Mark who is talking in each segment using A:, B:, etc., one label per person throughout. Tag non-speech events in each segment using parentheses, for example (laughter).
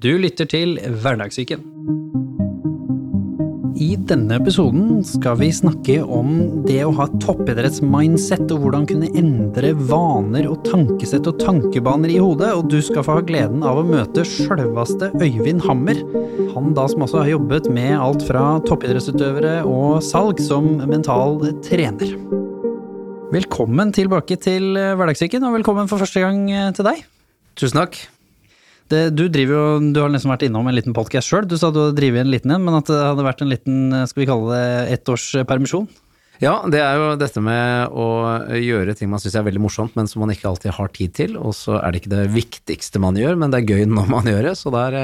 A: Du lytter til Hverdagssyken. I denne episoden skal vi snakke om det å ha et toppidrettsmindset, og hvordan kunne endre vaner og tankesett og tankebaner i hodet, og du skal få ha gleden av å møte sjølveste Øyvind Hammer. Han da som også har jobbet med alt fra toppidrettsutøvere og salg som mental trener. Velkommen tilbake til Hverdagssyken, og velkommen for første gang til deg.
B: Tusen takk.
A: Det, du driver jo, du har nesten vært innom en liten podkast sjøl. Du sa du hadde drevet en liten en, men at det hadde vært en liten, skal vi kalle det, ettårspermisjon?
B: Ja, det er jo dette med å gjøre ting man syns er veldig morsomt, men som man ikke alltid har tid til. Og så er det ikke det viktigste man gjør, men det er gøy (laughs) når man gjør det. Så der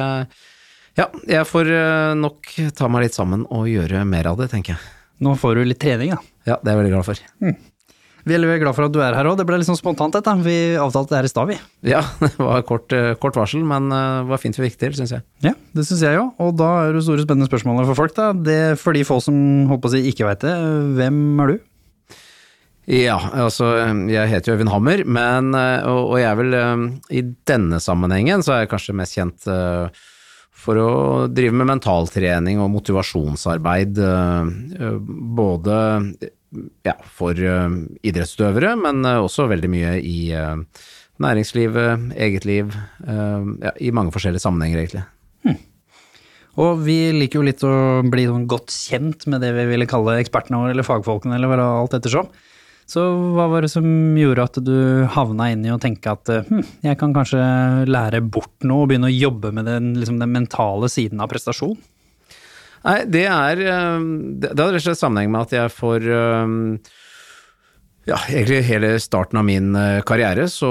B: Ja, jeg får nok ta meg litt sammen og gjøre mer av det, tenker jeg.
A: Nå får du litt trening, da.
B: Ja, det er jeg veldig glad for.
A: Mm. Vi er veldig glad for at du er her òg. Det ble litt sånn spontant, dette. Vi avtalte det her i stad, vi.
B: Ja, (laughs) det var kort, kort varsel, men det var fint vi fikk til, syns jeg.
A: Ja, det syns jeg òg. Og da er det store spennende spørsmålet for folk, da. Det, for de få som holdt på å si ikke veit det, hvem er du?
B: Ja, altså jeg heter jo Øyvind Hammer, men, og, jeg er vel i denne sammenhengen så er jeg kanskje mest kjent for å drive med mentaltrening og motivasjonsarbeid, både ja, for uh, idrettsutøvere, men også veldig mye i næringslivet, eget liv, ja, i mange forskjellige sammenhenger, egentlig. Hmm.
A: Og vi liker jo litt å bli sånn godt kjent med det vi ville kalle ekspertene våre, eller fagfolkene, eller alt ettersom. Så hva var det som gjorde at du havna inn i å tenke at hm, jeg kan kanskje lære bort noe og begynne å jobbe med den, liksom den mentale siden av prestasjon?
B: Nei, det er Det har rett og slett sammenheng med at jeg får ja, egentlig hele starten av min karriere så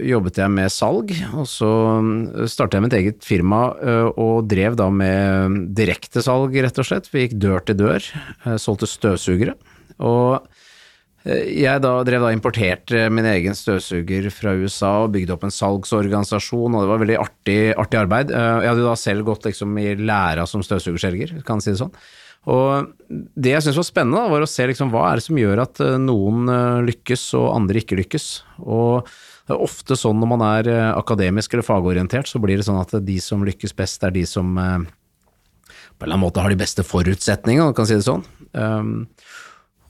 B: jobbet jeg med salg, og så startet jeg mitt eget firma og drev da med direktesalg, rett og slett. Vi gikk dør til dør, solgte støvsugere. Og jeg da drev da importerte min egen støvsuger fra USA og bygde opp en salgsorganisasjon, og det var veldig artig, artig arbeid. Jeg hadde da selv gått liksom i læra som støvsugerselger, kan jeg si det sånn. Og det jeg syntes var spennende, da, var å se liksom hva er det som gjør at noen lykkes og andre ikke lykkes. Og det er ofte sånn når man er akademisk eller fagorientert, så blir det sånn at de som lykkes best, er de som på en eller annen måte har de beste forutsetningene, kan si det sånn.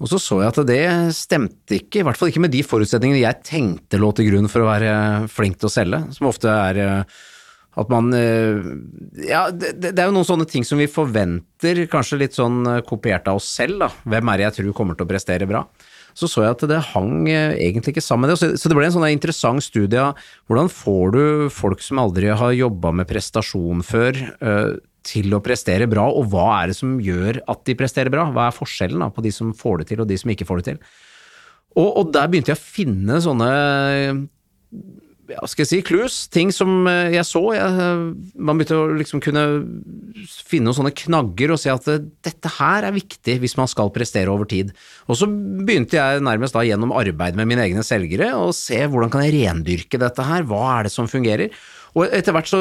B: Og så så jeg at det stemte ikke, i hvert fall ikke med de forutsetningene jeg tenkte lå til grunn for å være flink til å selge, som ofte er at man Ja, det, det er jo noen sånne ting som vi forventer, kanskje litt sånn kopiert av oss selv, da. Hvem er det jeg tror kommer til å prestere bra? Så så jeg at det hang egentlig ikke sammen med det. Så det ble en sånn interessant studie av hvordan får du folk som aldri har jobba med prestasjon før, til å prestere bra, og hva er det som gjør at de presterer bra? Hva er forskjellen da, på de som får det til og de som ikke får det til? Og, og der begynte jeg å finne sånne ja, skal jeg si, clues, ting som jeg så. Jeg, man begynte å liksom kunne finne noen sånne knagger og se at dette her er viktig hvis man skal prestere over tid. Og så begynte jeg nærmest da gjennom arbeid med mine egne selgere å se hvordan kan jeg rendyrke dette her, hva er det som fungerer? Og etter hvert så,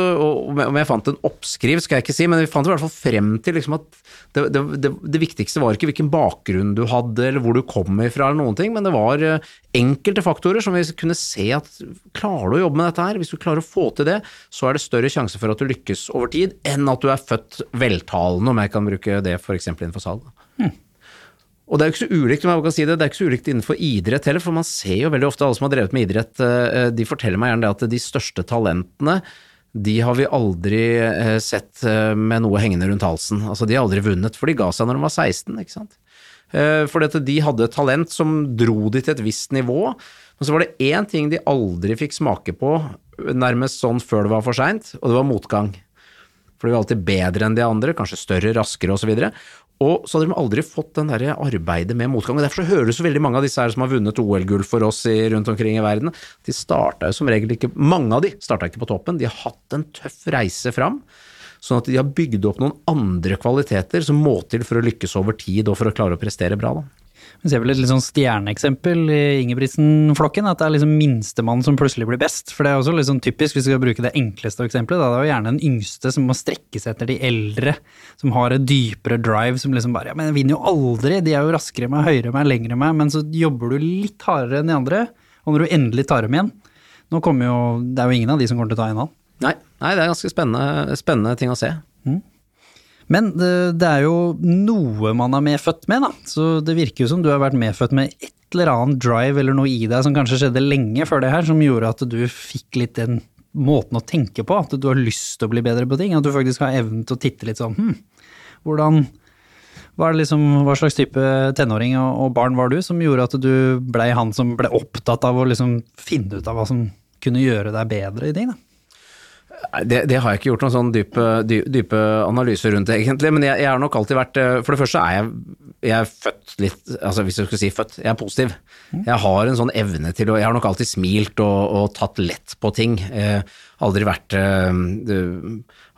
B: om jeg fant en oppskrift, skal jeg ikke si, men vi fant i hvert fall frem til liksom at det, det, det, det, viktigste var ikke hvilken bakgrunn du hadde, eller hvor du kom ifra, eller noen ting, men det var enkelte faktorer som vi kunne se at klarer du å jobbe med dette her, hvis du klarer å få til det, så er det større sjanse for at du lykkes over tid, enn at du er født veltalende, om jeg kan bruke det f.eks. innenfor salg. Hmm. Og det er jo ikke så ulikt, om jeg kan si det, det er ikke så ulikt innenfor idrett heller, for man ser jo veldig ofte alle som har drevet med idrett, de forteller meg gjerne det at de største talentene, de har vi aldri sett med noe hengende rundt halsen. Altså, de har aldri vunnet, for de ga seg når de var 16, ikke sant. For de hadde talent som dro de til et visst nivå, men så var det én ting de aldri fikk smake på, nærmest sånn før det var for seint, og det var motgang. For de var alltid bedre enn de andre, kanskje større, raskere osv. Og så hadde de aldri fått den der arbeidet med motgang. og Derfor så hører du så veldig mange av disse her som har vunnet OL-gull for oss i, rundt omkring i verden, de starta jo som regel ikke Mange av de starta ikke på toppen, de har hatt en tøff reise fram. Sånn at de har bygd opp noen andre kvaliteter som må til for å lykkes over tid og for å klare å prestere bra. da.
A: Vi ser vel et litt sånn stjerneeksempel i Ingebrigtsen-flokken, at det er liksom minstemann som plutselig blir best. For det er også litt sånn typisk, hvis vi skal bruke det enkleste eksempelet, da. det er jo gjerne den yngste som må strekke seg etter de eldre, som har et dypere drive, som liksom bare ja, men jeg vinner jo aldri, de er jo raskere enn meg, høyere enn meg, lengre enn meg, men så jobber du litt hardere enn de andre, og når du endelig tar dem igjen Nå kommer jo, det er jo ingen av de som kommer til å ta en annen.
B: Nei, nei det er ganske spennende, spennende ting å se.
A: Men det, det er jo noe man er medfødt med, da. Så det virker jo som du har vært medfødt med et eller annet drive eller noe i deg som kanskje skjedde lenge før det her, som gjorde at du fikk litt den måten å tenke på, at du har lyst til å bli bedre på ting. At du faktisk har evnen til å titte litt sånn hm, hvordan hva, liksom, hva, slags type tenåring og, barn var du som gjorde at du blei han som ble opptatt av å liksom finne ut av hva som kunne gjøre deg bedre i ting? da?
B: Det, det, har jeg ikke gjort noen sånn dype, dype analyser rundt, egentlig. Men jeg, jeg, har nok alltid vært eh, For det første er jeg, jeg er født litt Altså hvis jeg skulle si født, jeg er positiv. Jeg har en sånn evne til å Jeg har nok alltid smilt og, og tatt lett på ting. Jeg aldri vært uh,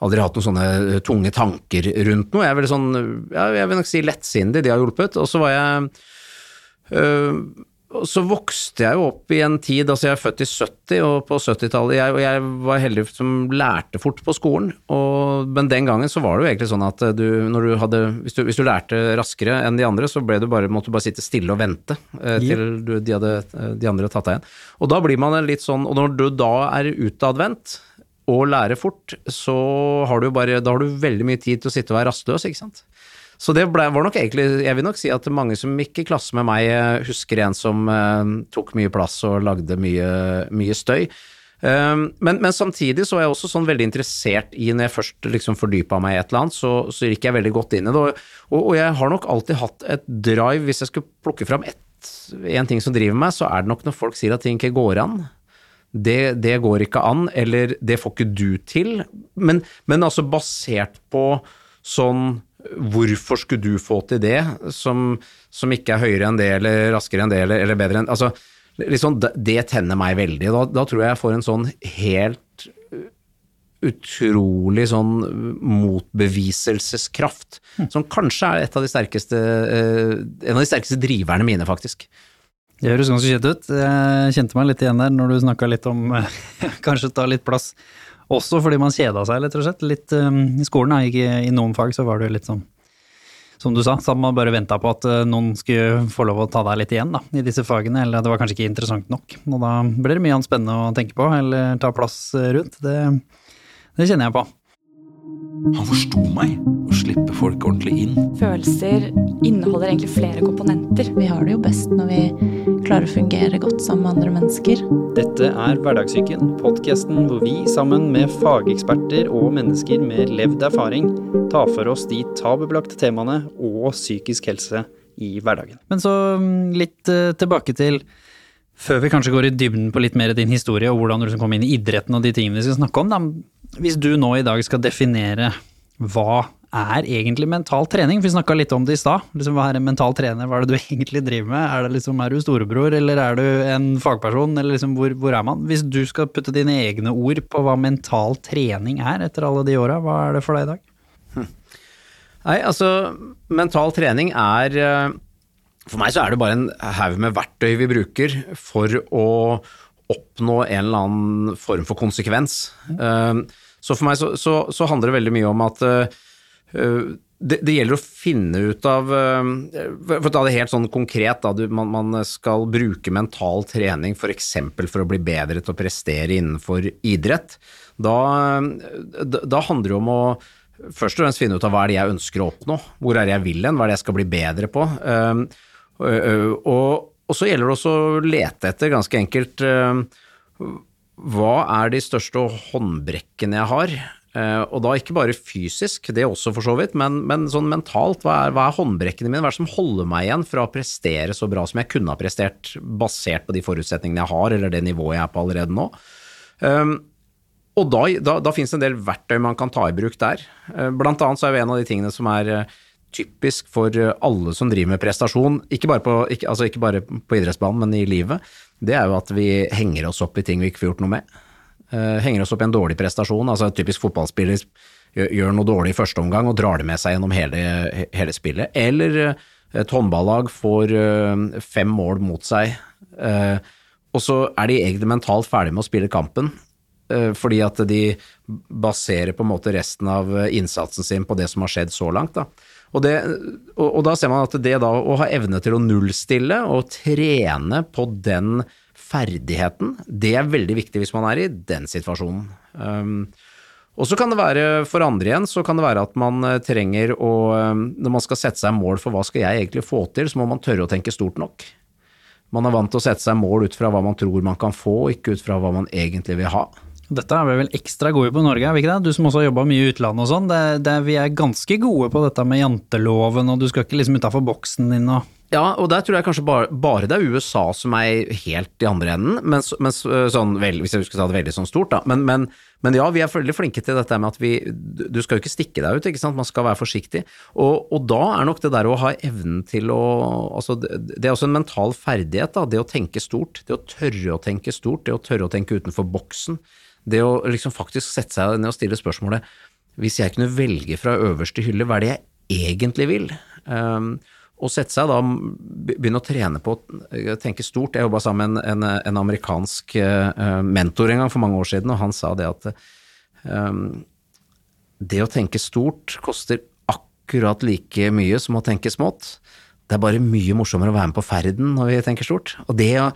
B: Aldri hatt noen sånne tunge tanker rundt noe. Jeg er veldig sånn Jeg vil nok si lettsindig, de har hjulpet. Og så var jeg uh, så vokste jeg jo opp i en tid, altså jeg er født i 70, og på 70-tallet jeg, jeg var heldig som lærte fort på skolen, og, men den gangen så var det jo egentlig sånn at du, når du hadde, hvis du, hvis du lærte raskere enn de andre, så ble du bare, måtte du bare sitte stille og vente eh, til du, de, hadde, de andre tatt deg igjen. Og da blir man litt sånn, og når du da er utadvendt og lærer fort, så har du bare, da har du veldig mye tid til å sitte og være rastløs, ikke sant. Så det ble, var nok egentlig Jeg vil nok si at mange som gikk i klasse med meg, eh, husker en som eh, tok mye plass og lagde mye, mye støy. Um, men, men, samtidig så er jeg også sånn veldig interessert i, når jeg først liksom fordypa meg i et eller annet, så, så gikk jeg veldig godt inn i det. Og, og, og, jeg har nok alltid hatt et drive, hvis jeg skulle plukke fram ett, en ting som driver meg, så er det nok når folk sier at ting ikke går an. Det, det går ikke an, eller det får ikke du til. Men, men altså basert på sånn Hvorfor skulle du få til det som, som, ikke er høyere enn det, eller raskere enn det, eller, eller bedre enn Altså, liksom, det tenner meg veldig. Da, da, tror jeg jeg får en sånn helt utrolig sånn motbeviselseskraft, mm. som kanskje er et av de sterkeste, eh, en av de sterkeste driverne mine, faktisk.
A: Det høres ganske kjent ut. Jeg kjente meg litt igjen der når du snakka litt om (laughs) kanskje ta litt plass også fordi man kjeda seg, rett og slett. Litt um, i skolen, da. Ikke, I noen fag så var det litt sånn som du sa, så man bare venta på at uh, noen skulle få lov å ta deg litt igjen da, i disse fagene, eller det var kanskje ikke interessant nok. Og da blir det mye annet spennende å tenke på, eller ta plass uh, rundt. Det, det kjenner jeg på.
C: Han forsto meg. Å slippe folk ordentlig inn.
D: Følelser inneholder egentlig flere komponenter.
E: Vi har det jo best når vi klarer å fungere godt sammen med andre mennesker.
A: Dette er Hverdagssyken, podkasten hvor vi sammen med fageksperter og mennesker med levd erfaring tar for oss de tabubelagte temaene og psykisk helse i hverdagen. Men så mm, litt uh, tilbake til før vi kanskje går i dybden på litt mer din historie og hvordan du liksom kom inn i idretten og de tingene vi skal snakke om, da, hvis du nå i dag skal definere hva er egentlig mental trening? Vi snakka litt om det i stad. Liksom, hva er en mental trener? Hva er det du (laughs) egentlig driver med? Er, liksom, er du storebror, eller er du en fagperson? Eller liksom, hvor, hvor, er man? Hvis du skal putte dine egne ord på hva mental trening er etter alle de åra, hva er det for deg i dag? Hm.
B: Nei, altså, mental trening er eh, For meg så er det bare en haug med verktøy vi bruker for å oppnå en eller annen form for konsekvens. Uh, så for meg så, så, så handler det veldig mye om at uh, det, det, gjelder å finne ut av uh, For å ta det helt sånn konkret, da, du, man, man, skal bruke mental trening f.eks. For, for å bli bedre til å prestere innenfor idrett. Da, da, da handler det om å først og fremst finne ut av hva er det jeg ønsker å oppnå, hvor er det jeg vil hen, hva er det jeg skal bli bedre på. Uh, og, og så gjelder det også å lete etter, ganske enkelt, hva er de største håndbrekkene jeg har? Uh, og da ikke bare fysisk, det også for så vidt, men, men sånn mentalt. Hva er, hva er, håndbrekkene mine? Hva er det som holder meg igjen fra å prestere så bra som jeg kunne ha prestert, basert på de forutsetningene jeg har, eller det nivået jeg er på allerede nå? Um, og da, da, da finnes det en del verktøy man kan ta i bruk der. Uh, blant annet så er jo en av de tingene som er uh, typisk for alle som driver med prestasjon, ikke bare på, ikke, altså ikke bare på idrettsbanen, men i livet, det er jo at vi henger oss opp i ting vi ikke får gjort noe med. Uh, henger oss opp i en dårlig prestasjon. altså en Typisk fotballspiller gjør, noe dårlig i første omgang og drar det med seg gjennom hele, hele spillet. Eller uh, et håndballag får uh, fem mål mot seg, og så er de egentlig mentalt ferdig med å spille kampen. Fordi at de baserer på en måte resten av innsatsen sin på det som har skjedd så langt. Da. Og, det, og, og, da ser man at det da å ha evne til å nullstille og trene på den ferdigheten, det er veldig viktig hvis man er i den situasjonen. Um, og så kan det være, for andre igjen, så kan det være at man eh, trenger å um, Når man skal sette seg mål for hva skal jeg egentlig få til, så må man tørre å tenke stort nok. Man er vant til å sette seg mål ut fra hva man tror man kan få, ikke ut fra hva man egentlig vil ha.
A: Dette er vi vel ekstra gode på i Norge, er vi ikke det? Du som også har jobba mye i utlandet og sånn. Vi er ganske gode på dette med janteloven, og du skal ikke liksom utafor boksen din og
B: Ja, og der tror jeg kanskje bare, bare det er USA som er helt i andre enden, men, mens sånn, vel, hvis jeg skulle ta det veldig sånn stort, da. Men, men, men ja, vi er veldig flinke til dette med at vi Du skal jo ikke stikke deg ut, ikke sant, man skal være forsiktig. Og, og da er nok det der å ha evnen til å Altså, det er også en mental ferdighet, da. Det å tenke stort. Det å tørre å tenke stort. Det å tørre å tenke utenfor boksen. Det å liksom faktisk sette seg ned og stille spørsmålet Hvis jeg kunne velge fra øverste hylle, hva er det jeg egentlig vil? Um, og sette seg da, begynne å trene på å tenke stort. Jeg jobba sammen med en, en, amerikansk eh, mentor en gang for mange år siden, og han sa det at um, det å tenke stort koster akkurat like mye som å tenke smått. Det er bare mye morsommere å være med på ferden når vi tenker stort. Og det å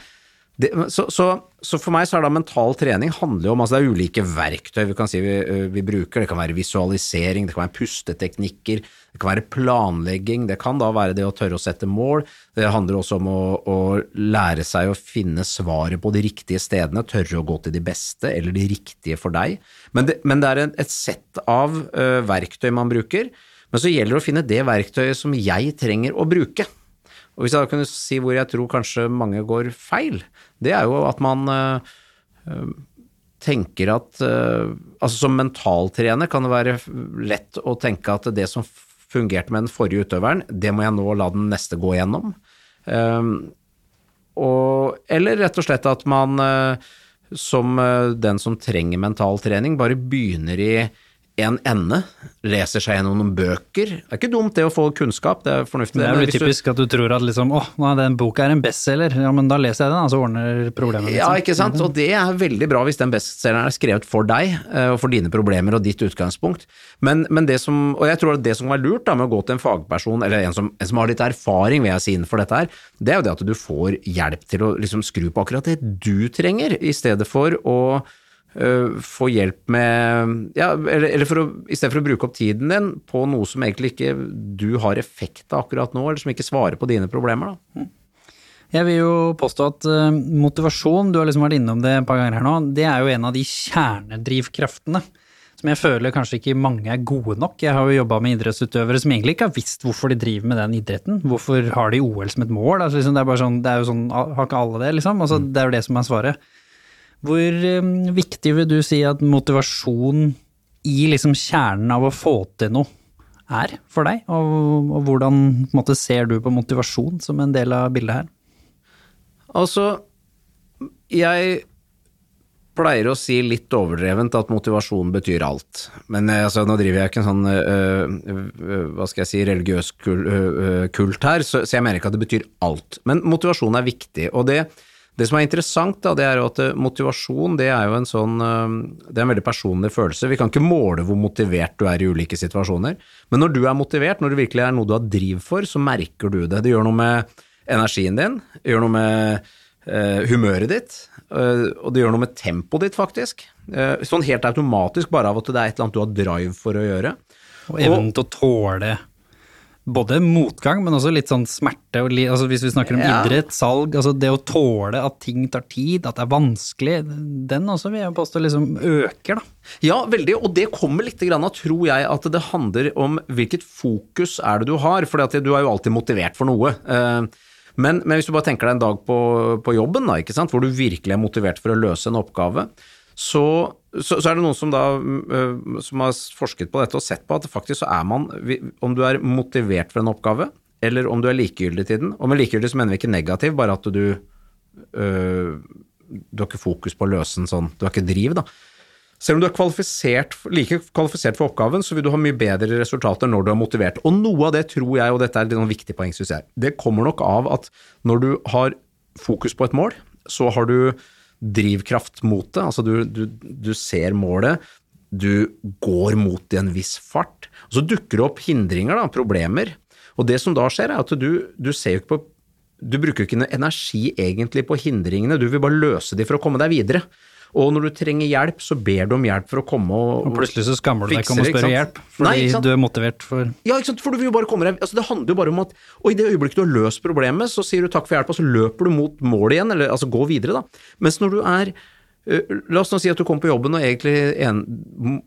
B: det, så, så, så for meg så er da mental trening handler jo om altså det er ulike verktøy vi kan si vi, vi bruker. Det kan være visualisering, det kan være pusteteknikker, det kan være planlegging. Det kan da være det å tørre å sette mål. Det handler også om å, å lære seg å finne svaret på de riktige stedene, tørre å gå til de beste eller de riktige for deg. Men det, men det er en, et sett av uh, verktøy man bruker. Men så gjelder det å finne det verktøyet som jeg trenger å bruke. Og hvis jeg kunne si hvor jeg tror kanskje mange går feil, det er jo at man øh, øh, tenker at øh, Altså som mentaltrener kan det være lett å tenke at det som fungerte med den forrige utøveren, det må jeg nå la den neste gå gjennom. Um, og, eller rett og slett at man som den som trenger mentaltrening, bare begynner i en ende, leser seg gjennom noen bøker. Det er ikke dumt det å få kunnskap, det er fornuftig.
A: Det er jo
B: typisk du-
A: at du tror at liksom åh, nå er den boka er en bestselger, ja men da leser jeg den, og så ordner problemet
B: Ja,
A: liksom.
B: ikke sant. Og det er veldig bra hvis den bestselgeren er skrevet for deg, eh, og for dine problemer og ditt utgangspunkt. Men, men det som, og jeg tror at det som var lurt da med å gå til en fagperson, eller en som, en som har litt erfaring, vil jeg si, innenfor dette her, det er jo det at du får hjelp til å liksom skru på akkurat det du trenger, i stedet for å få hjelp med Ja, eller, eller for å, i stedet for å bruke opp tiden din på noe som egentlig ikke du har effekt av akkurat nå, eller som ikke svarer på dine problemer, da.
A: Jeg vil jo påstå at eh, motivasjon, du har liksom vært innom det et par ganger her nå, det er jo en av de kjernedrivkraftene som jeg føler kanskje ikke mange er gode nok. Jeg har jo jobba med idrettsutøvere som egentlig ikke har visst hvorfor de driver med den idretten. Hvorfor har de OL som et mål? Altså, liksom, det, er bare sånn, det er jo sånn, har ikke alle det, liksom? Altså, det er jo det som er svaret. Hvor eh, viktig vil du si at motivasjon i liksom kjernen av å få til noe er for deg? Og, og hvordan måte, ser du på motivasjon som en del av bildet her?
B: Altså, jeg pleier å si litt overdrevent at motivasjon betyr alt. Men eh, altså, nå driver jeg ikke en sånn, øh, hva skal jeg si, religiøs kul, kult her, så, så jeg mener ikke at det betyr alt. Men motivasjon er viktig, og det, det som er interessant, da, det er jo at eh, motivasjon det er jo en sånn øh, Det er en veldig personlig følelse. Vi kan ikke måle hvor motivert du er i ulike situasjoner, men når du er motivert, når det virkelig er noe du har driv for, så merker du det. Det gjør noe med energien din, det gjør noe med eh, humøret ditt, eh, og det gjør noe med tempoet ditt, faktisk. Eh, sånn helt automatisk, bare av at det er et eller annet du har drive for å gjøre.
A: Og evnen til å tåle både motgang, men også litt sånn smerte. Li, altså hvis vi snakker om
B: Ja.
A: idrett, salg, altså det å tåle at ting tar tid, at det er vanskelig, den også vil jeg påstå liksom øker, da.
B: Ja, veldig, og det kommer litt grann av, tror jeg, at det handler om hvilket fokus er det du har, for du er jo alltid motivert for noe. Eh, Men, men hvis du bare tenker deg en dag på, på jobben, da, hvor du virkelig er motivert for å løse en oppgave, så, så, så er det noen som da øh, som har forsket på dette og sett på at faktisk så er man, om du er motivert for en oppgave, eller om du er likegyldig til den, og med likegyldig så mener vi ikke negativ, bare at du øh, du har ikke fokus på å løse den sånn, du har ikke driv, da. Selv om du er kvalifisert, like kvalifisert for oppgaven, så vil du ha mye bedre resultater når du er motivert. Og noe av det tror jeg, og dette er et litt sånn viktig poeng, synes jeg, det kommer nok av at når du har fokus på et mål, så har du drivkraft mot det, altså du, du, du ser målet, du går mot i en viss fart, og så dukker det opp hindringer, da, problemer. Og det som da skjer, er at du, du ser jo ikke på du bruker ikke noe energi egentlig på hindringene, du vil bare løse de for å komme deg videre. Og når du trenger hjelp, så ber du om hjelp for å komme og
A: Og plutselig så skammer du deg ikke om å spørre hjelp, fordi
B: Nei,
A: du er motivert for
B: Ja, ikke sant, for du vil jo bare komme deg altså Det handler jo bare om at Og i det øyeblikket du har løst problemet, så sier du takk for hjelpa, så løper du mot målet igjen, eller altså gå videre, da. Mens når du er eh, La oss nå si at du kommer på jobben, og egentlig en,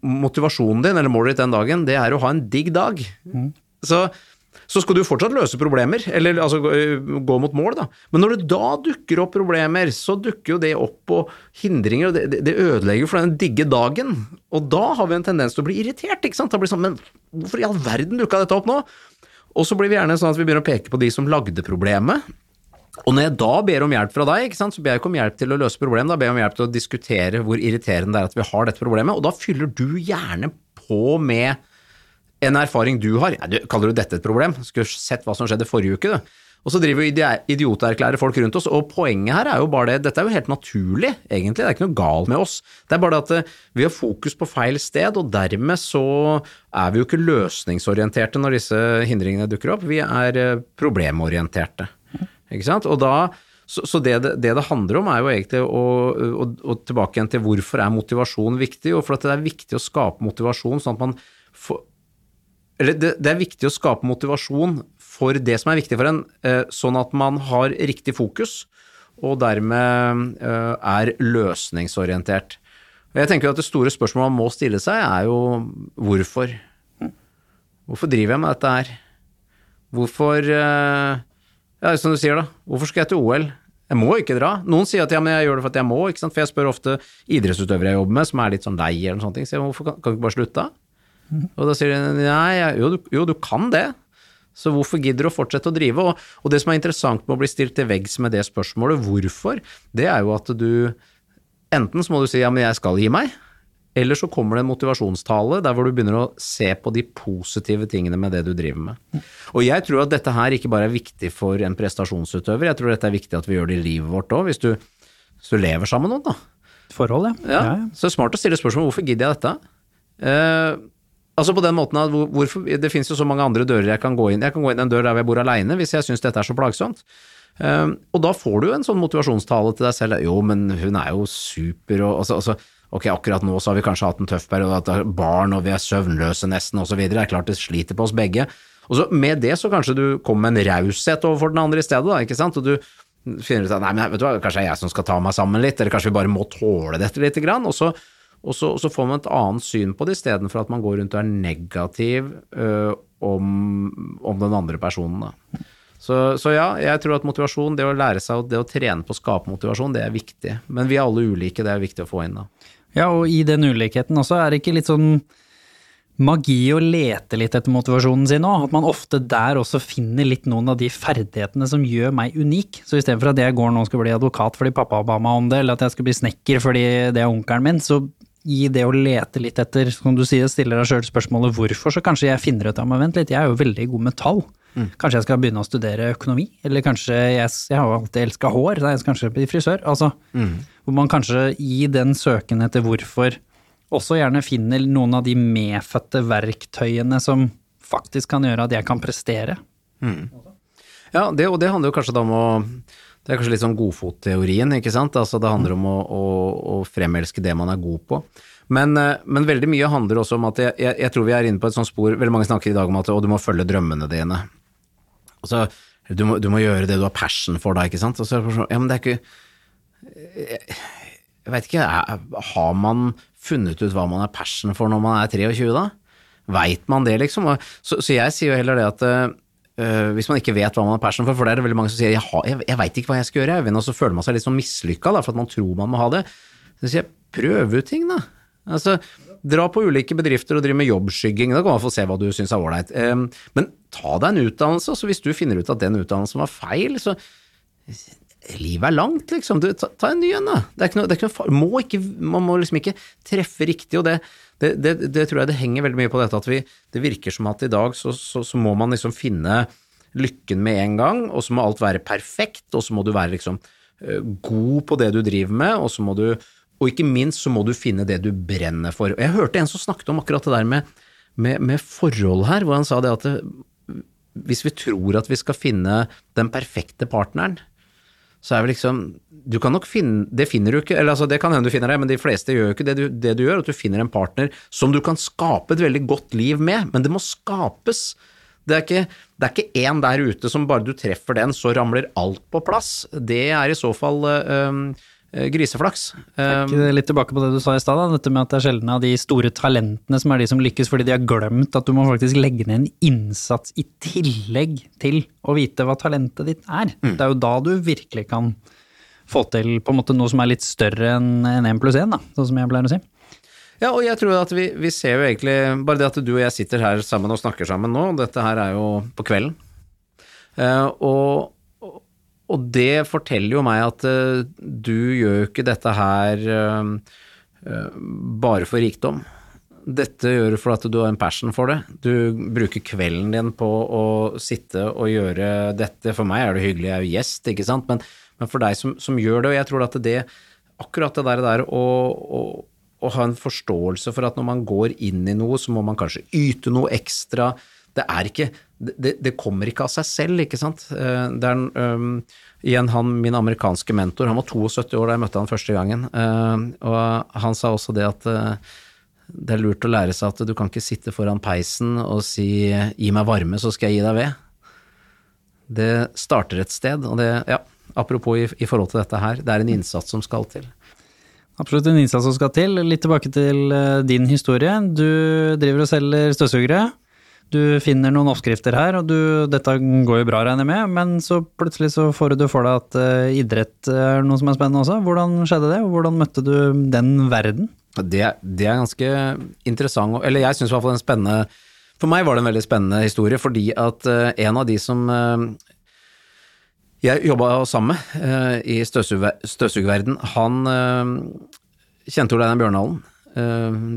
B: motivasjonen din, eller målet ditt den dagen, det er å ha en digg dag. Så, så skal du fortsatt løse problemer, eller altså gå, gå mot mål, da. Men når det da dukker opp problemer, så dukker jo det opp på hindringer, og det, det- ødelegger for den digge dagen. Og da har vi en tendens til å bli irritert, ikke sant. Da blir det sånn, men hvorfor i all verden dukka dette opp nå? Og så blir vi gjerne sånn at vi begynner å peke på de som lagde problemet. Og når jeg da ber om hjelp fra deg, så ber jeg ikke om hjelp til å løse problemet, da ber jeg om hjelp til å diskutere hvor irriterende det er at vi har dette problemet, og da fyller du gjerne på med en erfaring du har. Ja, du, kaller du dette et problem? Skulle sett hva som skjedde forrige uke, du. Og så driver vi idioterklærer folk rundt oss, og poenget her er jo bare det, dette er jo helt naturlig, egentlig, det er ikke noe galt med oss. Det er bare det at eh, vi har fokus på feil sted, og dermed så er vi jo ikke løsningsorienterte når disse hindringene dukker opp, vi er eh, problemorienterte. Ikke sant? Og da, så, så det det det handler om er jo egentlig å, å, å tilbake igjen til hvorfor er motivasjon viktig, og for at det er viktig å skape motivasjon sånn at man får eller det, det er viktig å skape motivasjon for det som er viktig for en, eh, sånn at man har riktig fokus, og dermed eh, er løsningsorientert. Jeg tenker at Det store spørsmålet man må stille seg, er jo hvorfor. Hvorfor driver jeg med dette her? Hvorfor eh, Ja, som du sier, da. Hvorfor skal jeg til OL? Jeg må ikke dra. Noen sier at ja, men jeg gjør det for at jeg må, for jeg spør ofte idrettsutøvere jeg jobber med, som er litt sånn lei eller noen sånne ting. Så jeg, hvorfor kan, kan du ikke bare slutte? da? Og da sier de nei, jo, du- jo, du kan det. Så hvorfor gidder du å fortsette å drive? Og, og det som er interessant med å bli stilt til veggs med det spørsmålet, hvorfor, det er jo at du Enten så må du si ja, men jeg skal gi meg, eller så kommer det en motivasjonstale der hvor du begynner å se på de positive tingene med det du driver med. Og jeg tror at dette her ikke bare er viktig for en prestasjonsutøver, jeg tror dette er viktig at vi gjør det i livet vårt òg, hvis, du- hvis du lever sammen med noen, da.
A: forhold, ja.
B: Ja,
A: ja.
B: Så det er smart å stille spørsmål hvorfor gidder jeg dette? Eh, altså på den måten at hvorfor, Det finnes jo så mange andre dører jeg kan gå inn Jeg kan gå inn en dør der jeg bor aleine hvis jeg syns dette er så plagsomt. Um, og da får du en sånn motivasjonstale til deg selv. Jo, men hun er jo super, og altså, altså Ok, akkurat nå så har vi kanskje hatt en tøff periode, at barn og vi er søvnløse nesten osv. Det er klart det sliter på oss begge. Og så med det så kanskje du kommer med en raushet overfor den andre i stedet, da, ikke sant. Og du finner ut at nei, men vet du hva, kanskje det er jeg som skal ta meg sammen litt, eller kanskje vi bare må tåle dette lite grann. Og så, og så, og så får man et annet syn på det istedenfor at man går rundt og er negativ øh, om, om den andre personen. Da. Så, så ja, jeg tror at motivasjon, det å lære seg, det å trene på å skape motivasjon, det er viktig. Men vi er alle ulike, det er viktig å få inn da.
A: Ja, og i den ulikheten også er det ikke litt sånn magi å lete litt etter motivasjonen sin òg. At man ofte der også finner litt noen av de ferdighetene som gjør meg unik. Så istedenfor at jeg går nå og skal bli advokat fordi pappa ba meg om det, eller at jeg skal bli snekker fordi det er onkelen min, så i det å lete litt etter, som du sier, stiller deg sjøl spørsmålet hvorfor, så kanskje jeg finner ut av meg, vent litt, jeg er jo veldig god med tall. Kanskje jeg skal begynne å studere økonomi, eller kanskje jeg, jeg har jo alltid elska hår, da jeg skal kanskje bli frisør. Altså, hvor man kanskje i den søken etter hvorfor også gjerne finner noen av de medfødte verktøyene som faktisk kan gjøre at jeg kan prestere.
B: Ja, det, og det handler jo kanskje da om å Det er kanskje litt sånn godfotteorien, ikke sant. Altså det handler om å, å, å fremelske det man er god på. Men, eh, men veldig mye handler også om at jeg, jeg, jeg tror vi er inne på et sånt spor Veldig mange snakker i dag om at å, du må følge drømmene dine. Altså, du må, du må gjøre det du har passion for da, ikke sant. Og så det bare sånn, ja, men det er ikke Jeg, jeg veit ikke, har man funnet ut hva man er passion for når man er 23, da? Veit man det, liksom? Så, så jeg sier jo heller det at øh, hvis man ikke vet hva man har passion for, for det er det veldig mange som sier jeg, har, jeg, jeg veit ikke hva jeg skal gjøre, og så føler man seg litt sånn mislykka for at man tror man må ha det. Så sier jeg prøv ut ting, da. Altså, dra på ulike bedrifter og drive med jobbskygging, da kan man få se hva du syns er ålreit. Um, men ta deg en utdannelse, så hvis du finner ut at den utdannelsen var feil, så Livet er langt, liksom. Du, ta, ta en ny en, da. Det er ikke noe, det er ikke noe må ikke, man må liksom ikke treffe riktig, og det, det, det, det tror jeg det henger veldig mye på dette at vi Det virker som at i dag så, så, så må man liksom finne lykken med en gang, og så må alt være perfekt, og så må du være liksom eh, god på det du driver med, og så må du Og ikke minst så må du finne det du brenner for. Jeg hørte en som snakket om akkurat det der med, med, med forhold her, hvor han sa det at det, hvis vi tror at vi skal finne den perfekte partneren, så er det liksom Du kan nok finne Det finner du ikke, eller altså det kan hende du finner det, men de fleste gjør jo ikke det du, det du gjør, at du finner en partner som du kan skape et veldig godt liv med, men det må skapes. Det er ikke det er ikke én der ute som bare du treffer den, så ramler alt på plass. Det er i så fall øh, griseflaks. Um,
A: Ikke Litt tilbake på det du sa i stad, dette med at det er sjelden av de store talentene som er de som lykkes fordi de har glemt at du må faktisk legge ned en innsats i tillegg til å vite hva talentet ditt er. Det er jo da du virkelig kan få til på en måte noe som er litt større enn en én pluss én, da, sånn som jeg pleier å si.
B: Ja, og jeg tror at vi, vi ser jo egentlig Bare det at du og jeg sitter her sammen og snakker sammen nå, dette her er jo på kvelden. Uh, og, og det forteller jo meg at uh, du gjør jo ikke dette her uh, uh, bare for rikdom. Dette gjør du at du har en passion for det. Du bruker kvelden din på å sitte og gjøre dette. For meg er det hyggelig, jeg er jo gjest, ikke sant, men, men for deg som, som gjør det, og jeg tror at det akkurat det der, der å, å, å ha en forståelse for at når man går inn i noe, så må man kanskje yte noe ekstra. Det er ikke Det, det kommer ikke av seg selv, ikke sant. Eh, Det er um, igjen han, min amerikanske mentor, han var 72 år da jeg møtte han første gangen, uh, og han sa også det at uh, det er lurt å lære seg at du kan ikke sitte foran peisen og si 'gi meg varme, så skal jeg gi deg ved'. Det starter et sted, og det, ja, apropos i, i forhold til dette her, det er en innsats som skal til.
A: Absolutt en innsats som skal til. Litt tilbake til din historie. Du driver og selger støvsugere. Du finner noen oppskrifter her, og du, dette går jo bra, regner jeg med, men så plutselig så får du for deg at uh, idrett er noe som er spennende også. Hvordan skjedde det, og hvordan møtte du den verden?
B: Det, det er ganske interessant, eller jeg syns i hvert fall en spennende For meg var det en veldig spennende historie, fordi at uh, en av de som uh, jeg jobba sammen med i støvsuger- støvsugerverden, han kjente Ole Einar Bjørndalen.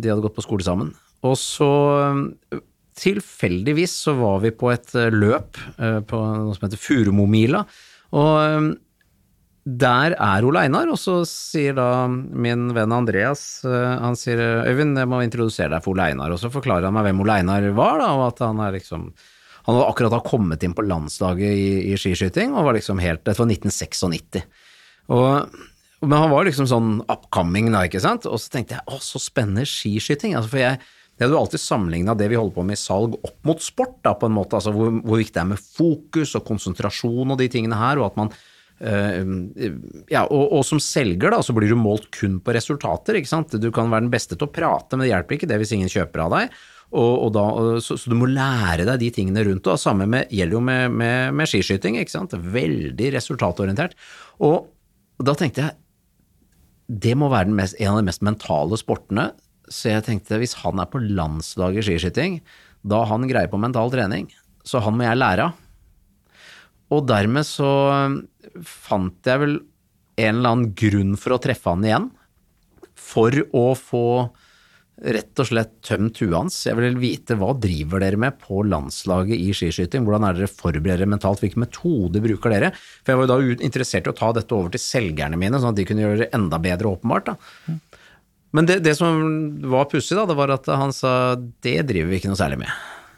B: De hadde gått på skole sammen. Og så tilfeldigvis så var vi på et eh, løp eh, på noe som heter Furumomila. Og eh, der er Ole Einar, og så sier da min venn Andreas Han sier Øyvind, jeg må introdusere deg for Ole Einar, og så forklarer han meg hvem Ole Einar var, da, og at han er liksom Han hadde akkurat kommet inn på landslaget i, i skiskyting, og var liksom helt Dette var 1996. Og, men han var liksom sånn upcoming da, ikke sant, og så tenkte jeg å, så spennende skiskyting, altså for jeg jeg hadde jo alltid sammenligna det vi holder på med i salg opp mot sport, da, på en måte, altså hvor, hvor viktig det er med fokus og konsentrasjon og de tingene her, og at man eh, ja, og, og som selger da, så blir du målt kun på resultater, ikke sant. Du kan være den beste til å prate, men det hjelper ikke det hvis ingen kjøper av deg. Og, og da, så, så du må lære deg de tingene rundt det. og Samme med, gjelder jo med, med, med skiskyting, ikke sant. Veldig resultatorientert. Og da tenkte jeg det må være mest, en av de mest mentale sportene. Så jeg tenkte hvis han er på landslaget i skiskyting, da har han greie på mental trening. Så han må jeg lære av. Og dermed så fant jeg vel en eller annen grunn for å treffe han igjen. For å få rett og slett tømt huet hans. Jeg vil vite hva driver dere med på landslaget i skiskyting? Hvordan er dere forbereder mentalt? Hvilke metoder bruker dere? For jeg var jo da interessert i å ta dette over til selgerne mine, sånn at de kunne gjøre det enda bedre, åpenbart. da. Men det, det som var pussig, da, det var at han sa det driver vi ikke noe særlig med.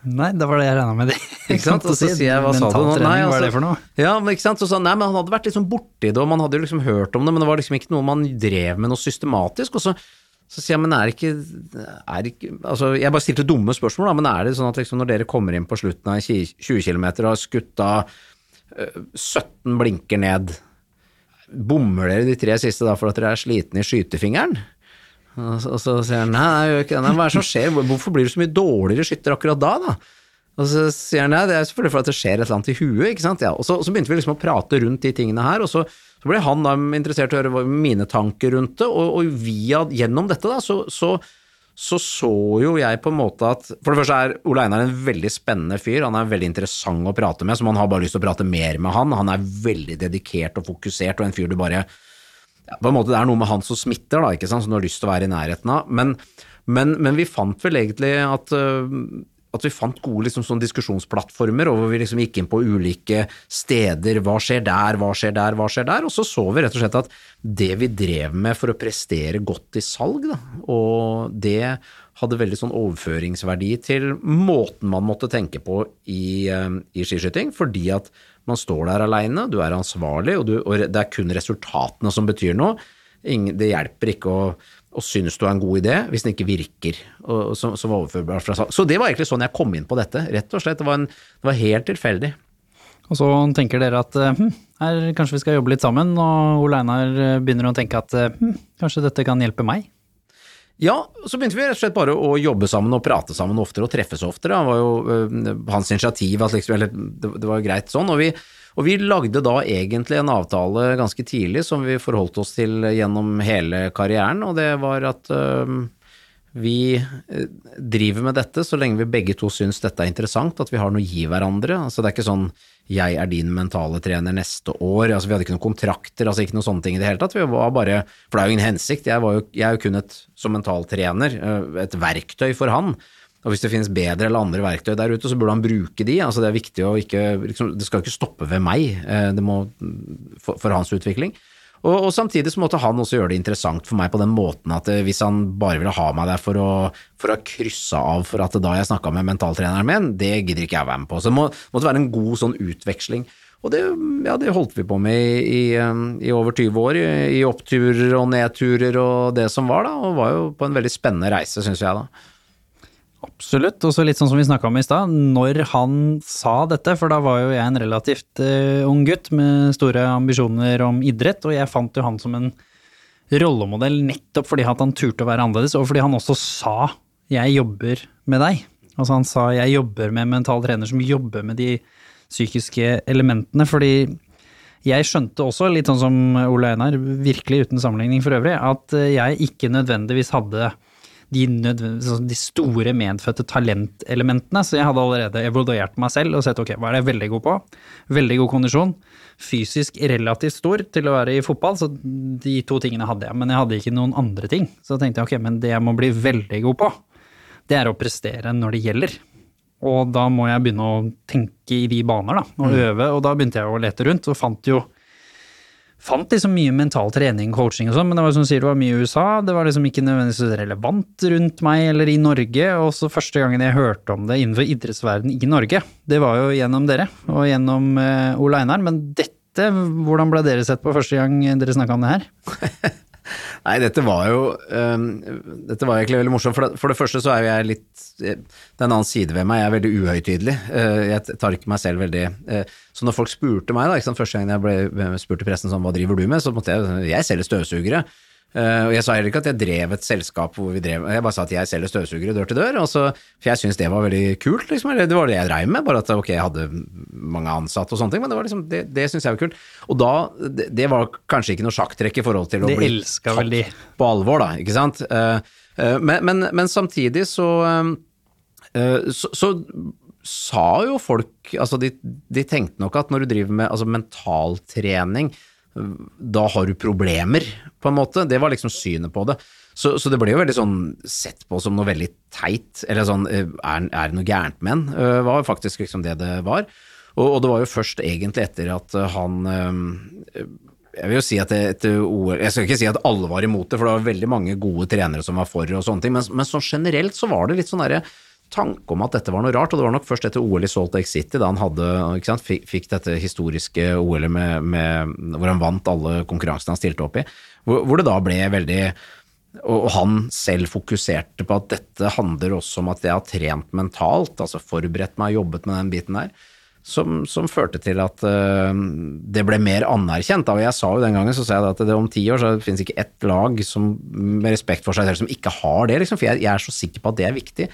A: Nei, det var det jeg regna med. (laughs)
B: Ikke sant? Og så sier jeg, hva sa du nå?
A: Nei, altså, hva er det for noe?
B: Ja, men ikke sant? Så sa han, nei, men han hadde vært liksom borti det, og man hadde jo liksom hørt om det, men det var liksom ikke noe man drev med noe systematisk. Og så, så sier jeg, men er det ikke, er det ikke Altså, jeg bare stilte dumme spørsmål, da, men er det sånn at liksom når dere kommer inn på slutten av 20 km og har skutt av øh, 17 blinker ned, bommer dere de tre siste da for at dere er slitne i skytefingeren? Og så, sier han nei, nei, gjør ikke det. Hva er det som skjer? Hvorfor blir du så mye dårligere skytter akkurat da, da? Og så sier han nei, det er selvfølgelig for at det skjer et eller annet i huet, ikke sant. Ja, og så, så begynte vi liksom å prate rundt de tingene her, og så, så ble han da interessert i å høre mine tanker rundt det, og, og via, gjennom dette da, så, så, så så jo jeg på en måte at For det første er Ole Einar en veldig spennende fyr, han er veldig interessant å prate med, så man har bare lyst til å prate mer med han. Han er veldig dedikert og fokusert, og en fyr du bare på en måte Det er noe med han som smitter, da, ikke sant, som du har lyst til å være i nærheten av. Men, men, men vi fant vel egentlig at, øh, at vi fant gode liksom, sånn diskusjonsplattformer, og hvor vi liksom gikk inn på ulike steder. Hva skjer der, hva skjer der, hva skjer der? Og så så vi rett og slett at det vi drev med for å prestere godt i salg, da, og det hadde veldig sånn overføringsverdi til måten man måtte tenke på i, eh, i skiskyting, fordi at man står der aleine, du er ansvarlig, og, du, og det er kun resultatene som betyr noe. Ingen, det hjelper ikke å, å synes du er en god idé hvis den ikke virker, og, som, som overførbar fra. Så det var egentlig sånn jeg kom inn på dette, rett og slett. Det var, en, det var helt tilfeldig.
A: Og så tenker dere at hm, her kanskje vi skal jobbe litt sammen, og Ole Einar begynner å tenke at hm, kanskje dette kan hjelpe meg?
B: Ja, så begynte vi rett og slett bare å jobbe sammen og prate sammen oftere og treffes oftere. Det var jo øh, hans initiativ, at liksom, eller det, var greit sånn. Og vi, og vi lagde da egentlig en avtale ganske tidlig som vi forholdt oss til gjennom hele karrieren, og det var at øh, vi øh, driver med dette så lenge vi begge to syns dette er interessant, at vi har noe å gi hverandre. Altså det er ikke sånn jeg er din mentale trener neste år. Altså, vi hadde ikke noen kontrakter, altså ikke noen sånne ting i det hele tatt. Vi var bare, for det er jo ingen hensikt. Jeg, jo, jeg er jo kun et, som mentaltrener, trener, et verktøy for han. Og hvis det finnes bedre eller andre verktøy der ute, så burde han bruke de. Altså det er viktig å ikke liksom, Det skal ikke stoppe ved meg, øh, det må, for, for hans utvikling. Og, og, samtidig så måtte han også gjøre det interessant for meg på den måten at eh, hvis han bare ville ha meg der for å, for å krysse av for at da jeg snakka med mentaltreneren min, det gidder ikke jeg være med på. Så det må, måtte være en god sånn utveksling. Og det, ja, det holdt vi på med i, i, um, i over 20 år, i, i, oppturer og nedturer og det som var, da, og var jo på en veldig spennende reise, syns jeg da.
A: Absolutt, og så litt sånn som vi snakka om i stad, når han sa dette, for da var jo jeg en relativt uh, ung gutt med store ambisjoner om idrett, og jeg fant jo han som en rollemodell nettopp fordi han turte å være annerledes, og fordi han også sa 'jeg jobber med deg'. Altså han sa 'jeg jobber med en mental trener som jobber med de psykiske elementene', fordi jeg skjønte også, litt sånn som Ole Einar, virkelig uten sammenligning for øvrig, at jeg ikke nødvendigvis hadde de, sånn, de, store medfødte talentelementene. Så jeg hadde allerede evaluert meg selv og sett ok, hva er det jeg er veldig god på? Veldig god kondisjon. Fysisk relativt stor til å være i fotball, så de to tingene hadde jeg. Men jeg hadde ikke noen andre ting. Så tenkte jeg ok, men det jeg må bli veldig god på, det er å prestere når det gjelder. Og da må jeg begynne å tenke i de baner, da, og mm. øve. Og da begynte jeg å lete rundt, og fant jo fant liksom mye mental trening, coaching og sånn, men det var som sier, det var mye i USA. Det var liksom ikke nødvendigvis relevant rundt meg eller i Norge. Og så første gangen jeg hørte om det innenfor idrettsverden i Norge, det var jo gjennom dere og gjennom uh, Ole Einar. Men dette, hvordan ble dere sett på første gang dere snakka om det her? (laughs)
B: Nei, dette var jo um, Dette var egentlig veldig morsomt. For det, for det, første så er jeg litt Det er en annen side ved meg. Jeg er veldig uhøytidelig. Uh, jeg tar ikke meg selv veldig uh, Så når folk spurte meg, da, første gang jeg ble spurt i pressen sånn, hva driver du med, så måtte jeg Jeg selger støvsugere. Uh, og jeg sa heller ikke at jeg drev et selskap hvor vi drev Jeg bare sa at jeg selger støvsugere dør til dør. Så, for jeg syntes det var veldig kult, liksom. Det var det jeg dreiv med. Bare at ok, jeg hadde mange ansatte og sånne ting, men det var liksom Det, det syns jeg var kult. Og da Det, det var kanskje ikke noe sjakktrekk i forhold til å
A: det
B: bli tatt på alvor, da, ikke sant. Uh, uh, men, men, men, samtidig så, så, så sa jo folk Altså, de, de tenkte nok at når du driver med altså mentaltrening da har du problemer, på en måte. Det var liksom synet på det. Så, så, det ble jo veldig sånn sett på som noe veldig teit, eller sånn er, er det noe gærent med en? Uh, var faktisk liksom det det var. Og, og, det var jo først egentlig etter at han uh, jeg vil jo si at etter OL Jeg skal ikke si at alle var imot det, for det var veldig mange gode trenere som var for og sånne ting, men, men sånn generelt så var det litt sånn derre tanke om at dette var noe rart, og det var nok først etter OL i Salt Lake City, da han hadde, sant, fikk, dette historiske OL-et hvor han vant alle konkurransene han stilte opp i, hvor, hvor, det da ble veldig og han selv fokuserte på at dette handler også om at jeg har trent mentalt, altså forberedt meg og jobbet med den biten der, som, som førte til at uh, det ble mer anerkjent. Og jeg sa jo den gangen så sa jeg at det om ti år så finnes ikke ett lag som, med respekt for seg selv som ikke har det, liksom, for jeg, jeg er så sikker på at det er viktig.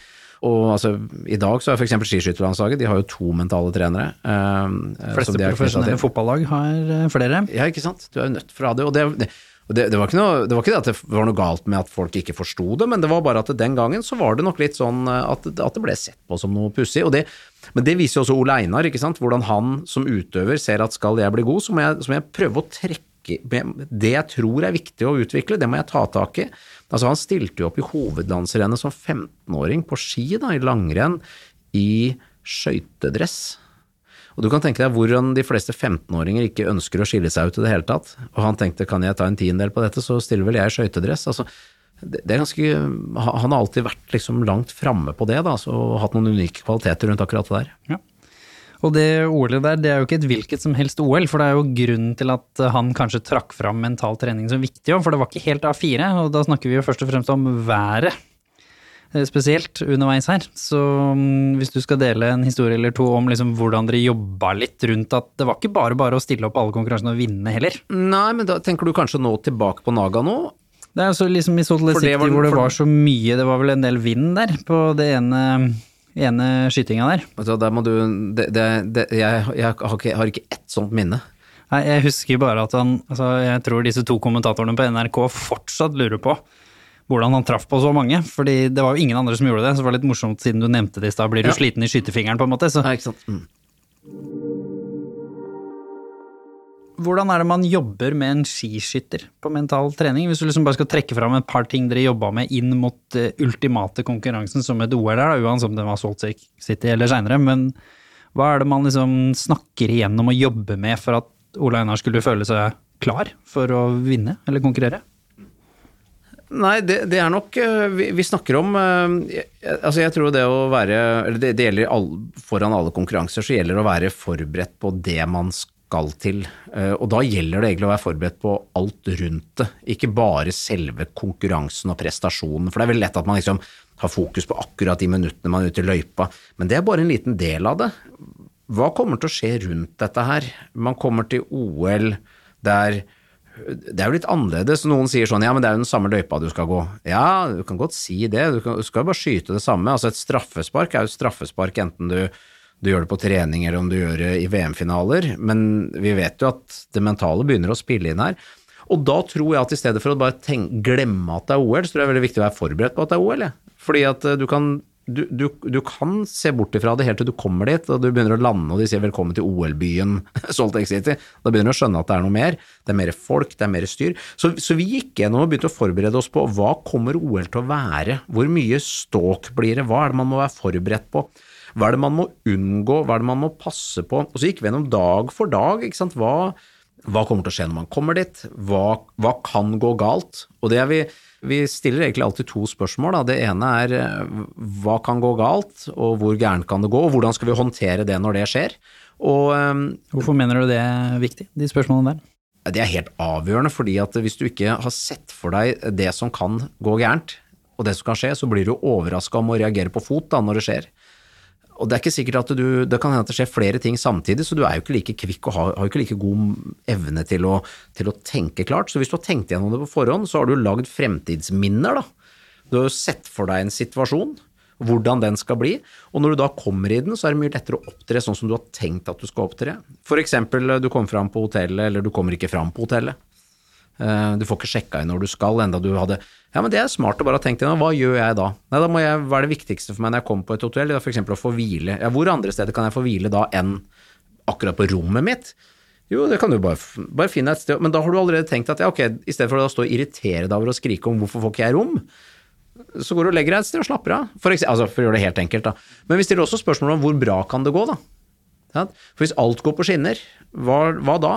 B: Og altså, I dag så er f.eks. skiskytterlandslaget de har jo to mentale trenere.
A: Eh, de fleste profesjonelle fotballag har eh, flere.
B: Ja, ikke sant. Du er jo nødt for å ha det. Og det, det, det, det, var noe, det var ikke det at det var noe galt med at folk ikke forsto det, men det var bare at den gangen så var det nok litt sånn eh, at, at det ble sett på som noe pussig. Men det viser jo også Ole Einar, ikke sant? hvordan han som utøver ser at skal jeg bli god, så må jeg, så må jeg prøve å trekke Det jeg tror er viktig å utvikle, det må jeg ta tak i. Altså Han stilte jo opp i hovedlandsrennet som 15-åring på ski da, i langrenn i skøytedress. Og du kan tenke deg hvordan de fleste 15-åringer ikke ønsker å skille seg ut i det hele tatt. Og han tenkte kan jeg ta en tiendedel på dette, så stiller vel jeg i skøytedress. Altså, det, er ganske Han har alltid vært liksom langt framme på det, da, og hatt noen unike kvaliteter rundt akkurat det der.
A: Ja. Og det OL-et der, det er jo ikke et hvilket som helst OL, for det er jo grunnen til at han kanskje trakk fram mental trening som viktig for det var ikke helt A4, og da snakker vi jo først og fremst om været eh, spesielt underveis her. Så mm, hvis du skal dele en historie eller to om liksom hvordan dere jobba litt rundt at det var ikke bare bare å stille opp alle konkurransene og vinne heller.
B: Nei, men da tenker du kanskje nå tilbake på Naga nå,
A: Det er jo liksom i Salt Lake City hvor det var så mye, det var vel en del vind der på det ene, ene skytinga der.
B: Altså, der må du det, det, det, jeg, jeg, har ikke, jeg har ikke ett sånt minne.
A: Nei, jeg husker bare at han, altså jeg tror disse to kommentatorene på NRK fortsatt lurer på hvordan han traff på så mange, fordi det var jo ingen andre som gjorde det, så det var litt morsomt siden du nevnte det i stad, blir du
B: Ja.
A: sliten i skytefingeren på en måte, så
B: Nei, ikke sant? Mm.
A: Hvordan er det man jobber med en skiskytter på mental trening? Hvis du liksom bare skal trekke fram et par ting dere jobba med inn mot eh, ultimate konkurransen som et OL er, uansett om det var Salt City eller seinere, men hva er det man liksom snakker igjennom og jobber med for at Ole Einar skulle føle seg klar for å vinne eller konkurrere?
B: Nei, det, det er nok eh, vi, vi snakker om eh, Altså, jeg tror det å være det, det gjelder all, foran alle konkurranser, så gjelder det å være forberedt på det man skal til. Eh, Og da gjelder det egentlig å være forberedt på alt rundt det, ikke bare selve konkurransen og prestasjonen. For det er veldig lett at man liksom har fokus på akkurat de minuttene man er ute i løypa, men det er bare en liten del av det. Hva kommer til å skje rundt dette her? Man kommer til OL der det er jo litt annerledes. Noen sier sånn ja, men det er jo den samme løypa du skal gå. Ja, du kan godt si det, du, skal jo bare skyte det samme. Altså et straffespark er jo et straffespark enten du, du gjør det på trening eller om du gjør det i VM-finaler, men vi vet jo at det mentale begynner å spille inn her. Og da tror jeg at i stedet for å bare tenke, glemme at det er OL, så tror jeg det er veldig viktig å være forberedt på at det er OL. Jeg. Fordi at eh, du kan du, du, du kan se bort ifra det helt til du kommer dit, og du begynner å lande og de sier velkommen til OL-byen (laughs) Salt Lake City. Da begynner du å skjønne at det er noe mer. Det er mer folk, det er mer styr. Så, så vi gikk gjennom og begynte å forberede oss på hva kommer OL til å være? Hvor mye ståk blir det? Hva er det man må være forberedt på? Hva er det man må unngå? Hva er det man må passe på? Og så gikk vi gjennom dag for dag. ikke sant? Hva, hva kommer til å skje når man kommer dit? Hva, hva kan gå galt? Og det er vi, vi stiller egentlig alltid to spørsmål. Da. Det ene er eh, hva kan gå galt, og hvor gærent kan det gå, og hvordan skal vi håndtere det når det skjer? Og eh,
A: Hvorfor mener du det er viktig, de spørsmålene der?
B: det er helt avgjørende, fordi at hvis du ikke har sett for deg det som kan gå gærent, og det som kan skje, så blir du overraska om å reagere på fot da, når det skjer. Og det er ikke sikkert at du, det kan hende at det skjer flere ting samtidig, så du er jo ikke like kvikk og har, har ikke like god evne til å, til å tenke klart. Så hvis du har tenkt gjennom det på forhånd, så har du lagd fremtidsminner, da. Du har jo sett for deg en situasjon, hvordan den skal bli, og når du da kommer i den, så er det mye lettere å opptre sånn som du har tenkt at du skal opptre. For eksempel, du kommer fram på hotellet, eller du kommer ikke fram på hotellet. Eh, Du får ikke sjekka inn når du skal, enda du hadde Ja, men det er smart å bare ha tenkt gjennom. Hva gjør jeg da? Nei, da må jeg, Hva er det viktigste for meg når jeg kommer på et hotell? Det er f.eks. å få hvile. Ja, hvor andre steder kan jeg få hvile da enn akkurat på rommet mitt? Jo, det kan du bare, bare finne et sted, men da har du allerede tenkt at ja, ok, i stedet for å stå og irritere deg over å skrike om hvorfor får ikke jeg rom, så går du og legger deg et sted og slapper av. For, eksempel, altså, for å gjøre det helt enkelt, da. Men vi stiller også spørsmål om hvor bra kan det gå, da. For hvis alt går på skinner, hva, hva da?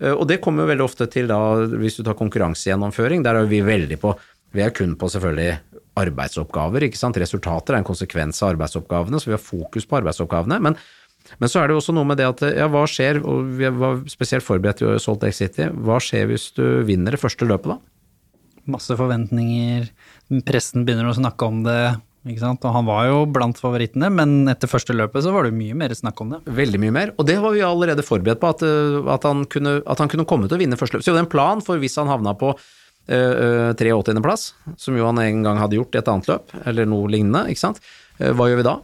B: Eh, Og det kommer jo veldig ofte til da, hvis du tar konkurransegjennomføring, der er vi veldig på Vi er kun på selvfølgelig arbeidsoppgaver, ikke sant. Resultater er en konsekvens av arbeidsoppgavene, så vi har fokus på arbeidsoppgavene. Men, men så er det jo også noe med det at ja, hva skjer, og vi var spesielt forberedt til Salt Lake City, hva skjer hvis du vinner det første løpet, da?
A: Masse forventninger, pressen begynner å snakke om det, ikke sant. Og han var jo blant favorittene, men etter første løpet så var det mye mer snakk om det.
B: Veldig mye mer, og det var vi allerede forberedt på, at, eh, at, han, kunne, at han kunne komme til å vinne første løp. Så vi hadde en plan for hvis han havna på øh, 83.-plass, som jo han en gang hadde gjort i et annet løp, eller noe lignende, ikke sant. Eh, hva gjør vi da?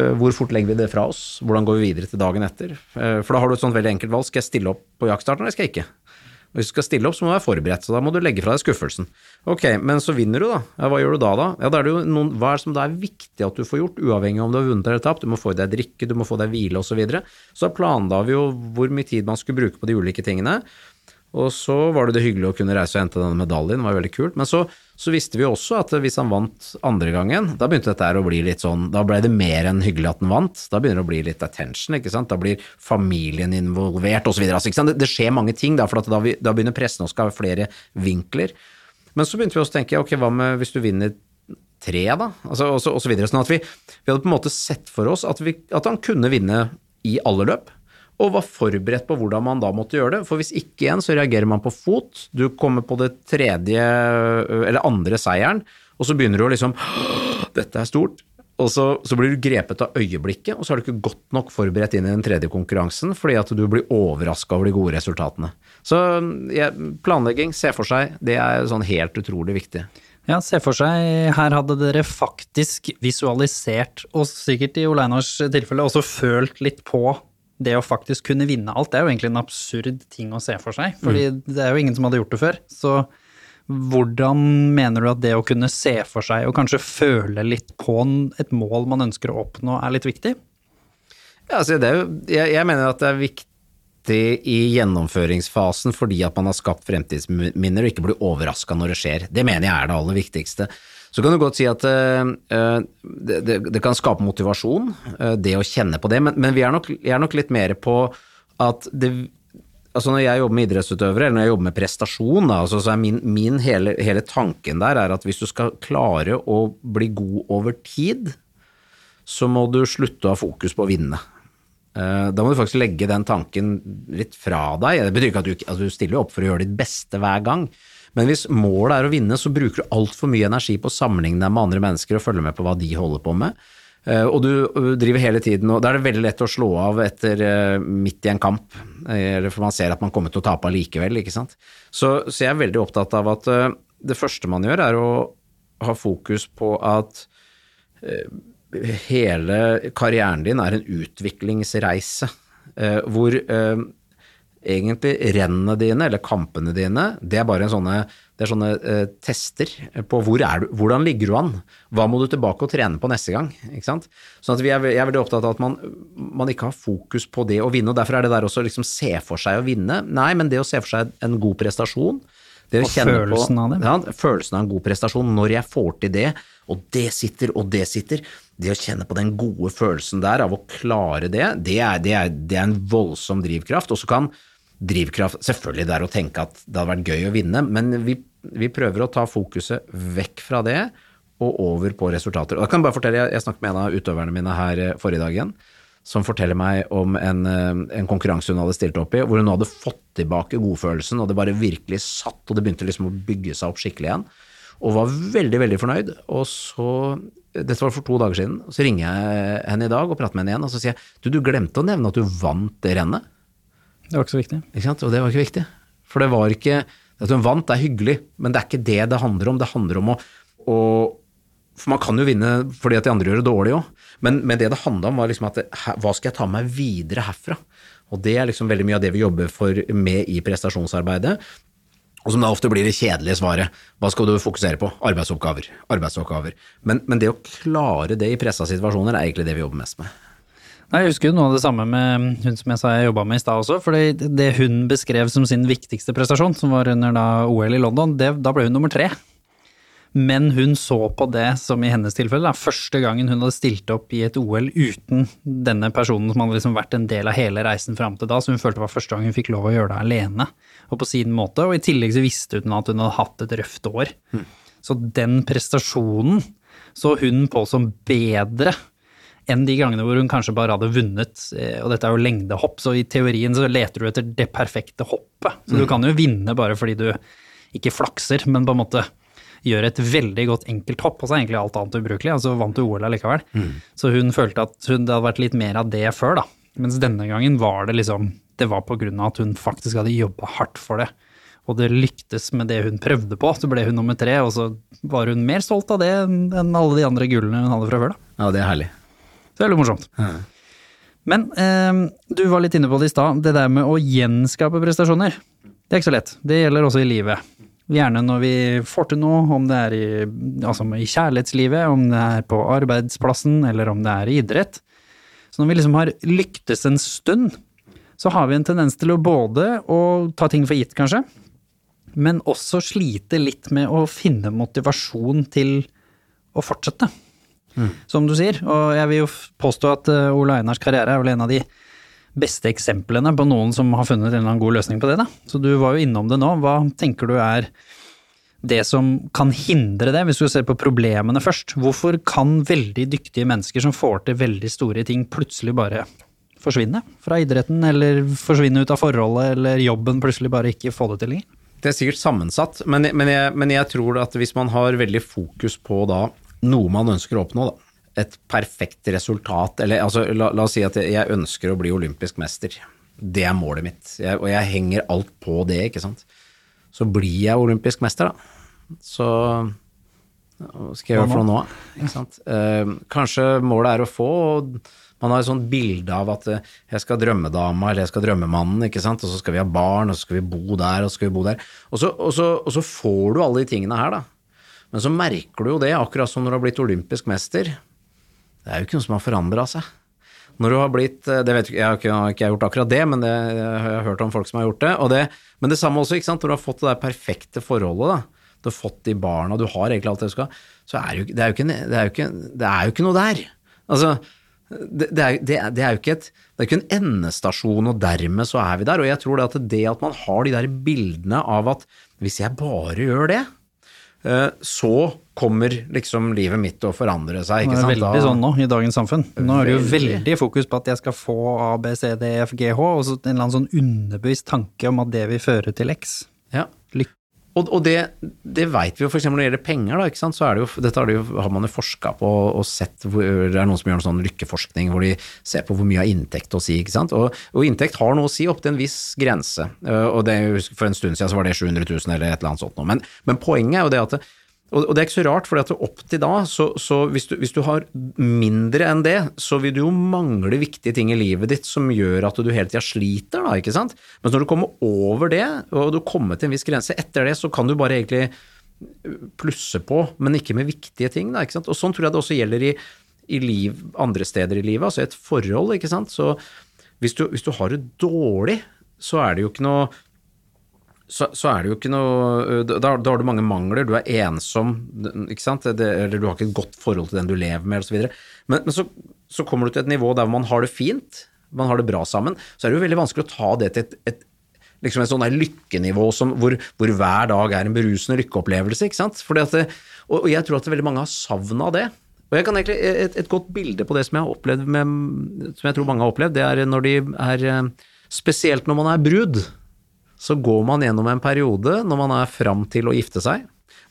B: Eh, hvor fort legger vi det fra oss? Hvordan går vi videre til dagen etter? Eh, for da har du et sånt veldig enkelt valg. Skal jeg stille opp på jaktstarten, eller skal jeg ikke? Og Hvis du skal stille opp, så må du være forberedt, så da må du legge fra deg skuffelsen. Ok, men så vinner du, da. Ja, hva gjør du da, da? Ja, da er det jo noen, Hva er det som da er viktig at du får gjort, uavhengig om du har vunnet eller tapt? Du må få i deg drikke, du må få deg hvile osv. Så, videre. så planla vi jo hvor mye tid man skulle bruke på de ulike tingene. Og så var det det hyggelig å kunne reise og hente denne medaljen, det var veldig kult. Men så, så visste vi også at hvis han vant andre gangen, da begynte dette å bli litt sånn Da ble det mer enn hyggelig at han vant. Da begynner det å bli litt attention, ikke sant. Da blir familien involvert osv. Altså, det, det skjer mange ting, da, for da, vi, da begynner pressen å skal flere vinkler. Men så begynte vi også å tenke, ok, hva med hvis du vinner tre, da? Altså, og, så, og så videre. Sånn at vi, vi hadde på en måte sett for oss at, vi, at han kunne vinne i alle løp, og var forberedt på hvordan man da måtte gjøre det. For hvis ikke igjen, så reagerer man på fot. Du kommer på det tredje eller andre seieren, og så begynner du å liksom Dette er stort. Og så, så, blir du grepet av øyeblikket, og så er du ikke godt nok forberedt inn i den tredje konkurransen fordi at du blir overraska over de gode resultatene. Så ja, planlegging, se for seg, det er sånn helt utrolig viktig.
A: Ja, se for seg, her hadde dere faktisk visualisert, og sikkert i Oleinars tilfelle også følt litt på det å faktisk kunne vinne alt. Det er jo egentlig en absurd ting å se for seg, fordi mm. det er jo ingen som hadde gjort det før. Så hvordan mener du at det å kunne se for seg og kanskje føle litt på et mål man ønsker å oppnå, er litt viktig?
B: Ja, altså jo, jeg, jeg, mener at det er viktig i gjennomføringsfasen fordi at man har skapt fremtidsminner og ikke blir overraska når det skjer. Det mener jeg er det aller viktigste. Så kan du godt si at uh, det, det, det, kan skape motivasjon, uh, det å kjenne på det, men, men vi er nok, er nok, litt mer på at det Altså når jeg jobber med idrettsutøvere, eller når jeg jobber med prestasjon, da, altså, så er min, min hele, hele, tanken der er at hvis du skal klare å bli god over tid, så må du slutte å ha fokus på å vinne. Da må du faktisk legge den tanken litt fra deg. Det betyr ikke at du, at du stiller opp for å gjøre ditt beste hver gang, men hvis målet er å vinne, så bruker du altfor mye energi på å sammenligne deg med andre mennesker og følge med på hva de holder på med. Eh, og du driver hele tiden, og da er det veldig lett å slå av etter eh, midt i en kamp, eller for man ser at man kommer til å tape allikevel, ikke sant. Så, så, jeg er veldig opptatt av at eh, det første man gjør, er å ha fokus på at hele karrieren din er en utviklingsreise, hvor egentlig rennene dine, eller kampene dine, det er bare sånne, det er sånne eh, tester på hvor er du, hvordan ligger du an, hva må du tilbake og trene på neste gang. ikke sant? Sånn at vi er, jeg er veldig opptatt av at man, man, ikke har fokus på det å vinne, og derfor er det der også liksom se for seg å vinne. Nei, men det å se for seg en god prestasjon, det
A: og følelsen på, av det.
B: Ja, følelsen av en god prestasjon, når jeg får til det, og det sitter, og det sitter. Det å kjenne på den gode følelsen der av å klare det, det er, det er, det er en voldsom drivkraft. Og så kan drivkraft Selvfølgelig det er å tenke at det hadde vært gøy å vinne, men vi, vi, prøver å ta fokuset vekk fra det og over på resultater. Og da kan Jeg bare fortelle, jeg, snakket med en av utøverne mine her eh, forrige dag igjen, som forteller meg om en, eh, en konkurranse hun hadde stilt opp i, hvor hun hadde fått tilbake godfølelsen, og det bare virkelig satt, og det begynte liksom å bygge seg opp skikkelig igjen. Og var veldig, veldig fornøyd. Og så dette var for to dager siden. Så ringer jeg henne i dag og prater med henne igjen, og så sier jeg du, du glemte å nevne at du vant det rennet.
A: Det var ikke så viktig.
B: Ikke sant? Og det var ikke viktig. For det var ikke At hun vant, det er hyggelig, men det er ikke det det handler om. Det handler om å, å For man kan jo vinne fordi at de andre gjør det dårlig òg, men, men, det det handla om, var liksom at hva skal jeg ta med meg videre herfra? Og det er liksom veldig mye av det vi jobber for med i prestasjonsarbeidet. Og som da ofte blir det kjedelige svaret. Hva skal du fokusere på? Arbeidsoppgaver. Arbeidsoppgaver. Men, men det å klare det i pressa situasjoner er egentlig det vi jobber mest med.
A: Jeg husker noe av det samme med hun som jeg sa jeg jobba med i stad også. For det hun beskrev som sin viktigste prestasjon, som var under da OL i London, det, da ble hun nummer tre. Men hun så på det som i hennes tilfelle, da, første gangen hun hadde stilt opp i et OL uten denne personen som hadde liksom vært en del av hele reisen fram til da, så hun følte det var første gang hun fikk lov å gjøre det alene og på sin måte. Og i tillegg så visste hun at hun hadde hatt et røft år. Mm. Så den prestasjonen så hun på som bedre enn de gangene hvor hun kanskje bare hadde vunnet. Eh, og dette er jo lengdehopp, så i teorien så leter du etter det perfekte hoppet. Så mm. du kan jo vinne bare fordi du ikke flakser, men på en måte gjør et veldig godt enkelthopp, og så er egentlig alt annet ubrukelig. og Altså vant du OL allikevel. Mm. Så hun følte at hun, det hadde vært litt mer av det før, da. Mens denne gangen var det liksom Det var på grunn av at hun faktisk hadde jobba hardt for det. Og det lyktes med det hun prøvde på, så ble hun nummer tre, og så var hun mer stolt av det enn alle de andre gullene hun hadde fra før, da.
B: Ja, det er herlig.
A: Så det er litt morsomt. Ja. Men eh, du var litt inne på det i stad, det der med å gjenskape prestasjoner. Det er ikke så lett. Det gjelder også i livet. Gjerne når vi får til noe, om det er i, altså i kjærlighetslivet, om det er på arbeidsplassen, eller om det er i idrett. Så når vi liksom har lyktes en stund, så har vi en tendens til å både å ta ting for gitt, kanskje, men også slite litt med å finne motivasjon til å fortsette mm. som du sier. Og jeg vil jo påstå at eh, Ole Einars karriere er vel en av de beste eksemplene på noen som har funnet en eller annen god løsning på det. Da. Så du var jo innom det nå. Hva tenker du er det som kan hindre det, hvis du ser på problemene først. Hvorfor kan veldig dyktige mennesker som får til veldig store ting, plutselig bare forsvinne fra idretten, eller forsvinne ut av forholdet, eller jobben plutselig bare ikke få det til lenger?
B: Det er sikkert sammensatt, men, men, jeg, men jeg tror at hvis man har veldig fokus på da noe man ønsker å oppnå, da, et perfekt resultat, eller altså, la, la, oss si at jeg ønsker å bli olympisk mester. Det er målet mitt, jeg, og jeg henger alt på det, ikke sant. Så blir jeg olympisk mester, da. Så hva skal jeg gjøre for noe nå? Ikke sant? Eh, kanskje målet er å få Man har et sånt bilde av at eh, jeg skal drømmedama eller jeg skal drømmemannen, ikke sant? og så skal vi ha barn, og så skal vi bo der, og så skal vi bo der. Og så, og så, og så får du alle de tingene her, da. Men så merker du jo det, akkurat som når du har blitt olympisk mester. Det er jo ikke noe som har forandra seg. Når du har blitt eh, det vet Jeg har ikke, jeg har gjort akkurat det, men det, jeg har hørt om folk som har gjort det. det men det samme også, ikke sant? når du har fått det der perfekte forholdet, da. du har fått de barna, du har egentlig alt det du skal, så er det, jo, det, ikke, det, det noe der. Altså, det, det, er, det, er, jo ikke et, det er ikke en endestasjon, og dermed så er vi der. Og jeg tror det at det at man har de der bildene av at hvis jeg bare gjør det, så kommer liksom livet mitt å forandre seg.
A: Ikke? Det er veldig sånn nå i dagens samfunn. Nå er det jo veldig fokus på at jeg skal få A, B, C, D, F, G, H, og så en eller annen sånn underbevisst tanke om at det vil føre til X.
B: Ja. Og, og, det, det veit vi jo f.eks. når det gjelder penger, da, så er det jo, dette har, det jo, har man jo forska på og sett hvor, Det er noen som gjør en sånn lykkeforskning hvor de ser på hvor mye av inntekt å si. ikke sant? Og, og inntekt har noe å si opp til en viss grense. Eh, og det, For en stund siden så var det 700 000 eller et eller annet sånt noe. Men, men poenget er jo det at og, det er ikke så rart, for opp til da, så, så hvis, du, hvis, du, har mindre enn det, så vil du jo mangle viktige ting i livet ditt som gjør at du hele tida sliter, da, ikke sant. Men når du kommer over det, og du kommer til en viss grense, etter det så kan du bare egentlig plusse på, men ikke med viktige ting, da, ikke sant. Og sånn tror jeg det også gjelder i, i liv, andre steder i livet, altså et forhold, ikke sant. Så hvis du, hvis du har det dårlig, så er det jo ikke noe så, så, er det jo ikke noe da, da, har du mange mangler, du er ensom, ikke sant, det, eller du har ikke et godt forhold til den du lever med, osv. Men, men så, så, kommer du til et nivå der man har det fint, man har det bra sammen, så er det jo veldig vanskelig å ta det til et, et liksom et sånt lykkenivå som, hvor, hvor, hver dag er en berusende lykkeopplevelse. ikke sant? Det, og, jeg tror at veldig mange har savna det. Og jeg kan egentlig, et, et, godt bilde på det som jeg har opplevd med, som jeg tror mange har opplevd, det er når de er Spesielt når man er brud så går man gjennom en periode når man er fram til å gifte seg,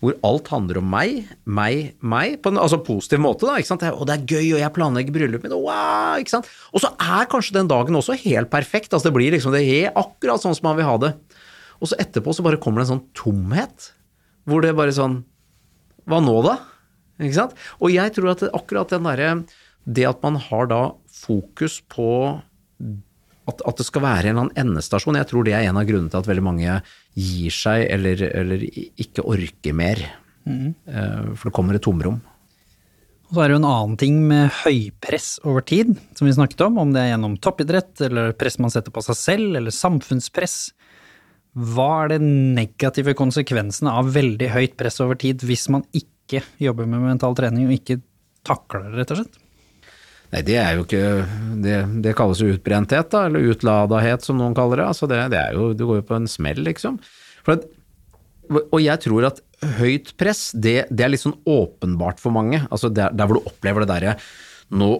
B: hvor alt handler om meg, meg, meg, på en altså positiv måte. da, ikke sant? Og det er gøy, og jeg planlegger bryllupet mitt, wow, ikke sant. Og så er kanskje den dagen også helt perfekt. altså Det blir liksom det er akkurat sånn som man vil ha det. Og så etterpå så bare kommer det en sånn tomhet, hvor det bare sånn Hva nå, da? Ikke sant? Og jeg tror at akkurat den derre Det at man har da fokus på at, at, det skal være en eller annen endestasjon. Jeg tror det er en av grunnene til at veldig mange gir seg eller, eller ikke orker mer. Mm. For det kommer et tomrom.
A: Og så er det jo en annen ting med høypress over tid, som vi snakket om, om det er gjennom toppidrett, eller press man setter på seg selv, eller samfunnspress. Hva er det negative konsekvensene av veldig høyt press over tid hvis man ikke jobber med mental trening og ikke takler det, rett og slett?
B: Nei, det er jo ikke Det, det kalles jo utbrenthet, da, eller utladahet som noen kaller det. Altså det, det, er jo, du går jo på en smell, liksom. At, og jeg tror at høyt press, det, det, er litt sånn åpenbart for mange. Altså der, der hvor du opplever det derre nå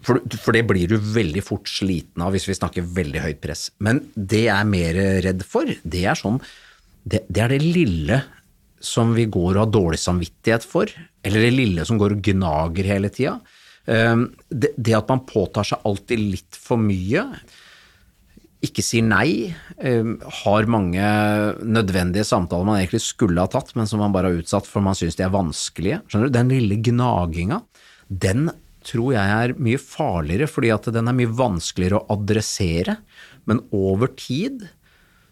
B: for, for, det blir du veldig fort sliten av hvis vi snakker veldig høyt press. Men det jeg er mer redd for, det er sånn Det, det er det lille som vi går og har dårlig samvittighet for, eller det lille som går og gnager hele tida. Ehm, det, at man påtar seg alltid litt for mye, ikke sier nei, ehm, har mange nødvendige samtaler man egentlig skulle ha tatt, men som man bare har utsatt for man syns de er vanskelige. Skjønner du? Den lille gnaginga, den tror jeg er mye farligere, fordi at den er mye vanskeligere å adressere. Men over tid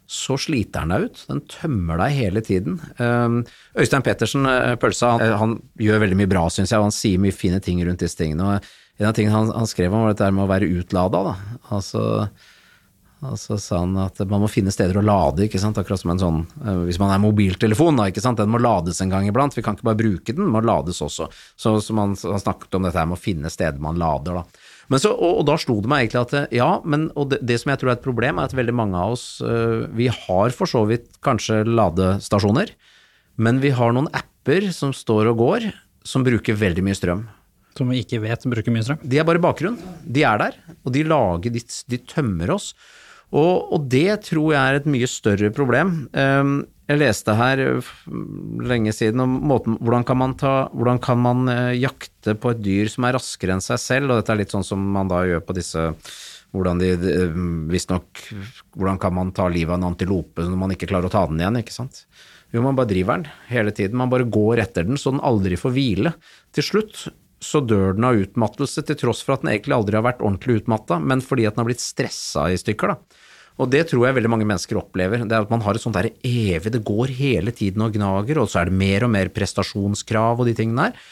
B: så sliter den deg ut. Den tømmer deg hele tiden. Ehm, Øystein Pettersen, eh, Pølsa, han, han gjør veldig mye bra, syns jeg, og han sier mye fine ting rundt disse tingene. Og en av tingene han, han skrev om, var dette med å være utlada. Da. Altså, altså sa han at man må finne steder å lade, ikke sant? akkurat som en sånn eh, Hvis man er mobiltelefon, da, ikke sant? den må lades en gang iblant. Vi kan ikke bare bruke den, den må lades også. Så, så man, han snakket om dette med å finne steder man lader, da. Men så, og, og, da slo det meg egentlig at ja, men og det, det, som jeg tror er et problem, er at veldig mange av oss uh, vi har for så vidt kanskje ladestasjoner, Men vi har noen apper som står og går, som bruker veldig mye strøm.
A: Som vi ikke vet bruker mye strøm.
B: De er bare bakgrunn. De er der, og de lager, de, de tømmer oss. Og, og, det tror jeg er et mye større problem. Um, jeg leste her lenge siden om måten, hvordan kan man, ta, hvordan kan man uh, jakte på et dyr som er raskere enn seg selv, og dette er litt sånn som man da gjør på disse hvordan de visstnok Hvordan kan man ta livet av en antilope når man ikke klarer å ta den igjen, ikke sant. Jo, man bare driver den hele tiden. Man bare går etter den så den aldri får hvile. Til slutt så dør den av utmattelse, til tross for at den egentlig aldri har vært ordentlig utmatta, men fordi at den har blitt stressa i stykker, da. Og det tror jeg veldig mange mennesker opplever. Det er at man har et sånt der evig Det går hele tiden og gnager, og så er det mer og mer prestasjonskrav og de tingene der.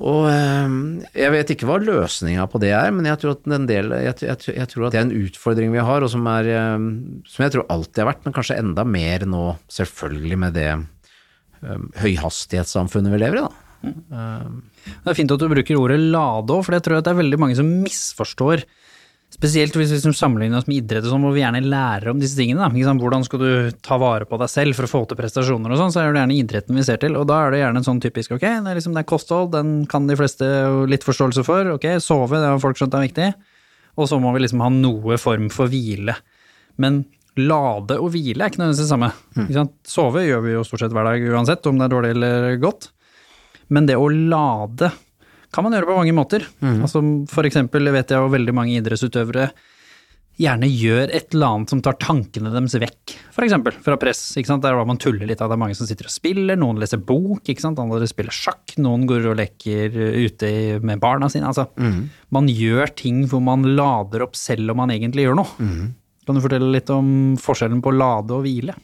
B: Og eh, jeg vet ikke hva løsninga på det er, men jeg tror, del, jeg, jeg, jeg tror at det er en utfordring vi har, og som, er, eh, som jeg tror alltid har vært, men kanskje enda mer nå, selvfølgelig med det um, høyhastighetssamfunnet vi lever i, da.
A: Mm. Det er fint at du bruker ordet lade òg, for jeg tror at det er veldig mange som misforstår Spesielt hvis vi sammenligner oss med idrett og sånn, hvor vi gjerne lærer om disse tingene. Da. Hvordan skal du ta vare på deg selv for å få til prestasjoner og sånn, så er det gjerne idretten vi ser til. Og da er det gjerne en sånn typisk ok, det er, liksom, det er kosthold, den kan de fleste litt forståelse for. Ok, sove, det har folk skjønt er viktig. Og så må vi liksom ha noe form for hvile. Men lade og hvile er ikke nødvendigvis det samme. Mm. Sove gjør vi jo stort sett hver dag uansett, om det er dårlig eller godt. Men det å lade kan man gjøre på mange måter. Mm. Altså, for eksempel vet jeg jo veldig mange idrettsutøvere gjerne gjør et eller annet som tar tankene deres vekk, for eksempel fra press. ikke sant? Der man tuller litt av det er mange som sitter og spiller, noen leser bok, ikke sant? andre spiller sjakk, noen går og leker ute med barna sine. Altså, mm. man gjør ting hvor man lader opp selv om man egentlig gjør noe. Mm. Kan du fortelle litt om forskjellen på lade og hvile?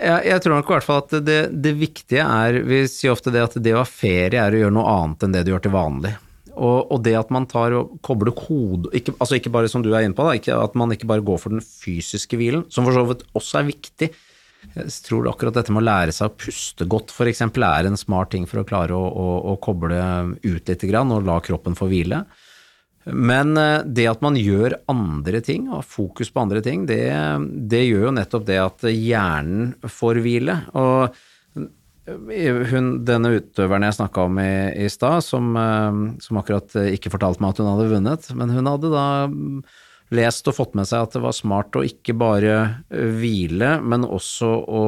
B: Jeg, jeg, tror nok i hvert fall at det, det, viktige er Vi sier ofte det at det å ha ferie er å gjøre noe annet enn det du gjør til vanlig. Og, og det at man tar og kobler kode ikke, Altså ikke bare som du er inne på, da, ikke, at man ikke bare går for den fysiske hvilen, som for så vidt også er viktig. Jeg tror akkurat dette med å lære seg å puste godt f.eks. er en smart ting for å klare å, å, å koble ut litt og la kroppen få hvile. Men eh, det at man gjør andre ting, og har fokus på andre ting, det, det gjør jo nettopp det at hjernen får hvile. Og eh, hun, denne utøveren jeg snakka om i, i stad, som, eh, som, akkurat ikke fortalte meg at hun hadde vunnet, men hun hadde da lest og fått med seg at det var smart å ikke bare hvile, men også å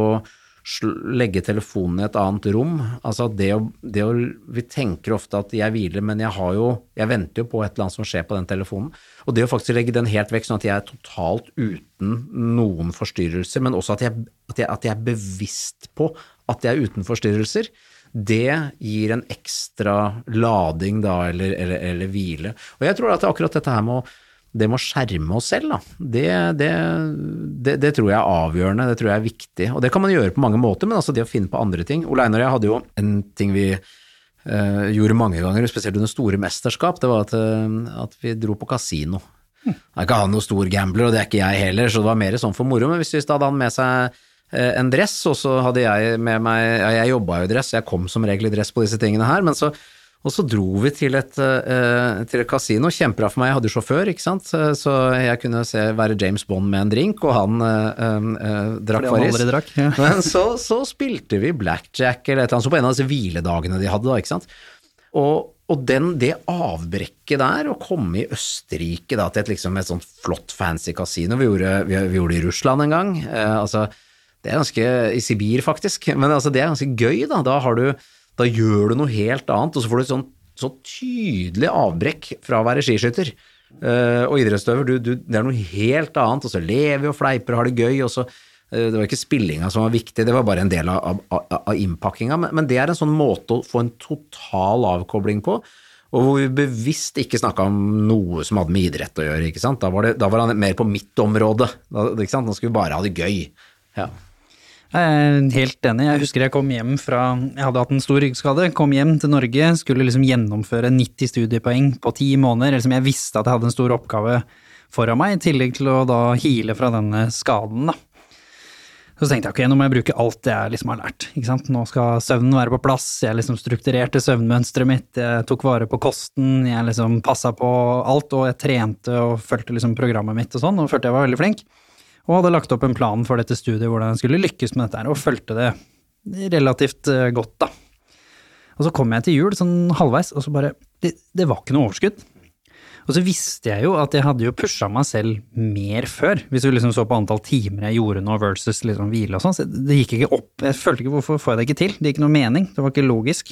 B: legge telefonen i et annet rom. Altså det å, det å, Vi tenker ofte at jeg hviler, men jeg har jo Jeg venter jo på et eller annet som skjer på den telefonen. Og det å faktisk legge den helt vekk, sånn at jeg er totalt uten noen forstyrrelser, men også at jeg, at jeg, at jeg er bevisst på at jeg er uten forstyrrelser, det gir en ekstra lading da, eller, eller, eller hvile. Og jeg tror at akkurat dette her med å det med å skjerme oss selv, da, det, det, det, det, tror jeg er avgjørende, det tror jeg er viktig. Og det kan man gjøre på mange måter, men altså det å finne på andre ting. Ole Einar og jeg hadde jo en ting vi uh, gjorde mange ganger, spesielt under store mesterskap, det var at, uh, at vi dro på kasino. Jeg er ikke han noen stor gambler, og det er ikke jeg heller, så det var mer sånn for moro. Men hvis, vi da hadde han med seg eh, en dress, og så hadde jeg med meg ja, Jeg jobba jo i dress, jeg kom som regel i dress på disse tingene her, men så og så dro vi til et, uh, til et kasino, kjempebra for meg, jeg hadde sjåfør, ikke sant, så jeg kunne se, være James Bond med en drink, og han uh, uh, drakk Farris.
A: Drakk, ja.
B: Men så, så, spilte vi blackjack eller et eller annet, så på en av disse hviledagene de hadde da, ikke sant. Og, og den, det avbrekket der, å komme i Østerrike da, til et, liksom, et sånt flott, fancy kasino, vi gjorde, vi, vi gjorde det i Russland en gang, altså det er ganske I Sibir, faktisk, men altså, det er ganske gøy, da. Da har du da gjør du noe helt annet, og så får du et sånn så tydelig avbrekk fra å være skiskytter uh, og idrettsutøver. Det er noe helt annet, og så lever vi og fleiper og har det gøy. og så uh, Det var ikke spillinga som var viktig, det var bare en del av, av, av innpakkinga. Men, men, det er en sånn måte å få en total avkobling på. Og hvor vi bevisst ikke snakka om noe som hadde med idrett å gjøre. Da var, det, da var han mer på mitt område. Da? Nå skulle vi bare ha det gøy. Ja.
A: Helt enig. Jeg husker jeg kom hjem fra Jeg hadde hatt en stor ryggskade. Kom hjem til Norge, skulle liksom gjennomføre 90 studiepoeng på ti måneder. Liksom jeg visste at jeg hadde en stor oppgave foran meg, i tillegg til å da hile fra denne skaden, da. Så tenkte jeg ok, nå må jeg bruke alt jeg liksom har lært. ikke sant? Nå skal søvnen være på plass, jeg liksom strukturerte søvnmønsteret mitt, jeg tok vare på kosten, jeg liksom passa på alt, og jeg trente og fulgte liksom programmet mitt og sånn, og følte jeg var veldig flink og hadde lagt opp en plan for dette studiet, hvordan jeg skulle lykkes med dette og fulgte det relativt eh, godt, da. Og så kom jeg til jul sånn halvveis, og så bare Det, det var ikke noe overskudd. Og så visste jeg jo at jeg hadde jo pusha meg selv mer før, hvis du liksom så på antall timer jeg gjorde nå versus liksom hvile og sånn. Så det gikk ikke opp. Jeg følte ikke hvorfor får jeg det ikke til. Det gikk noe mening. Det var ikke logisk.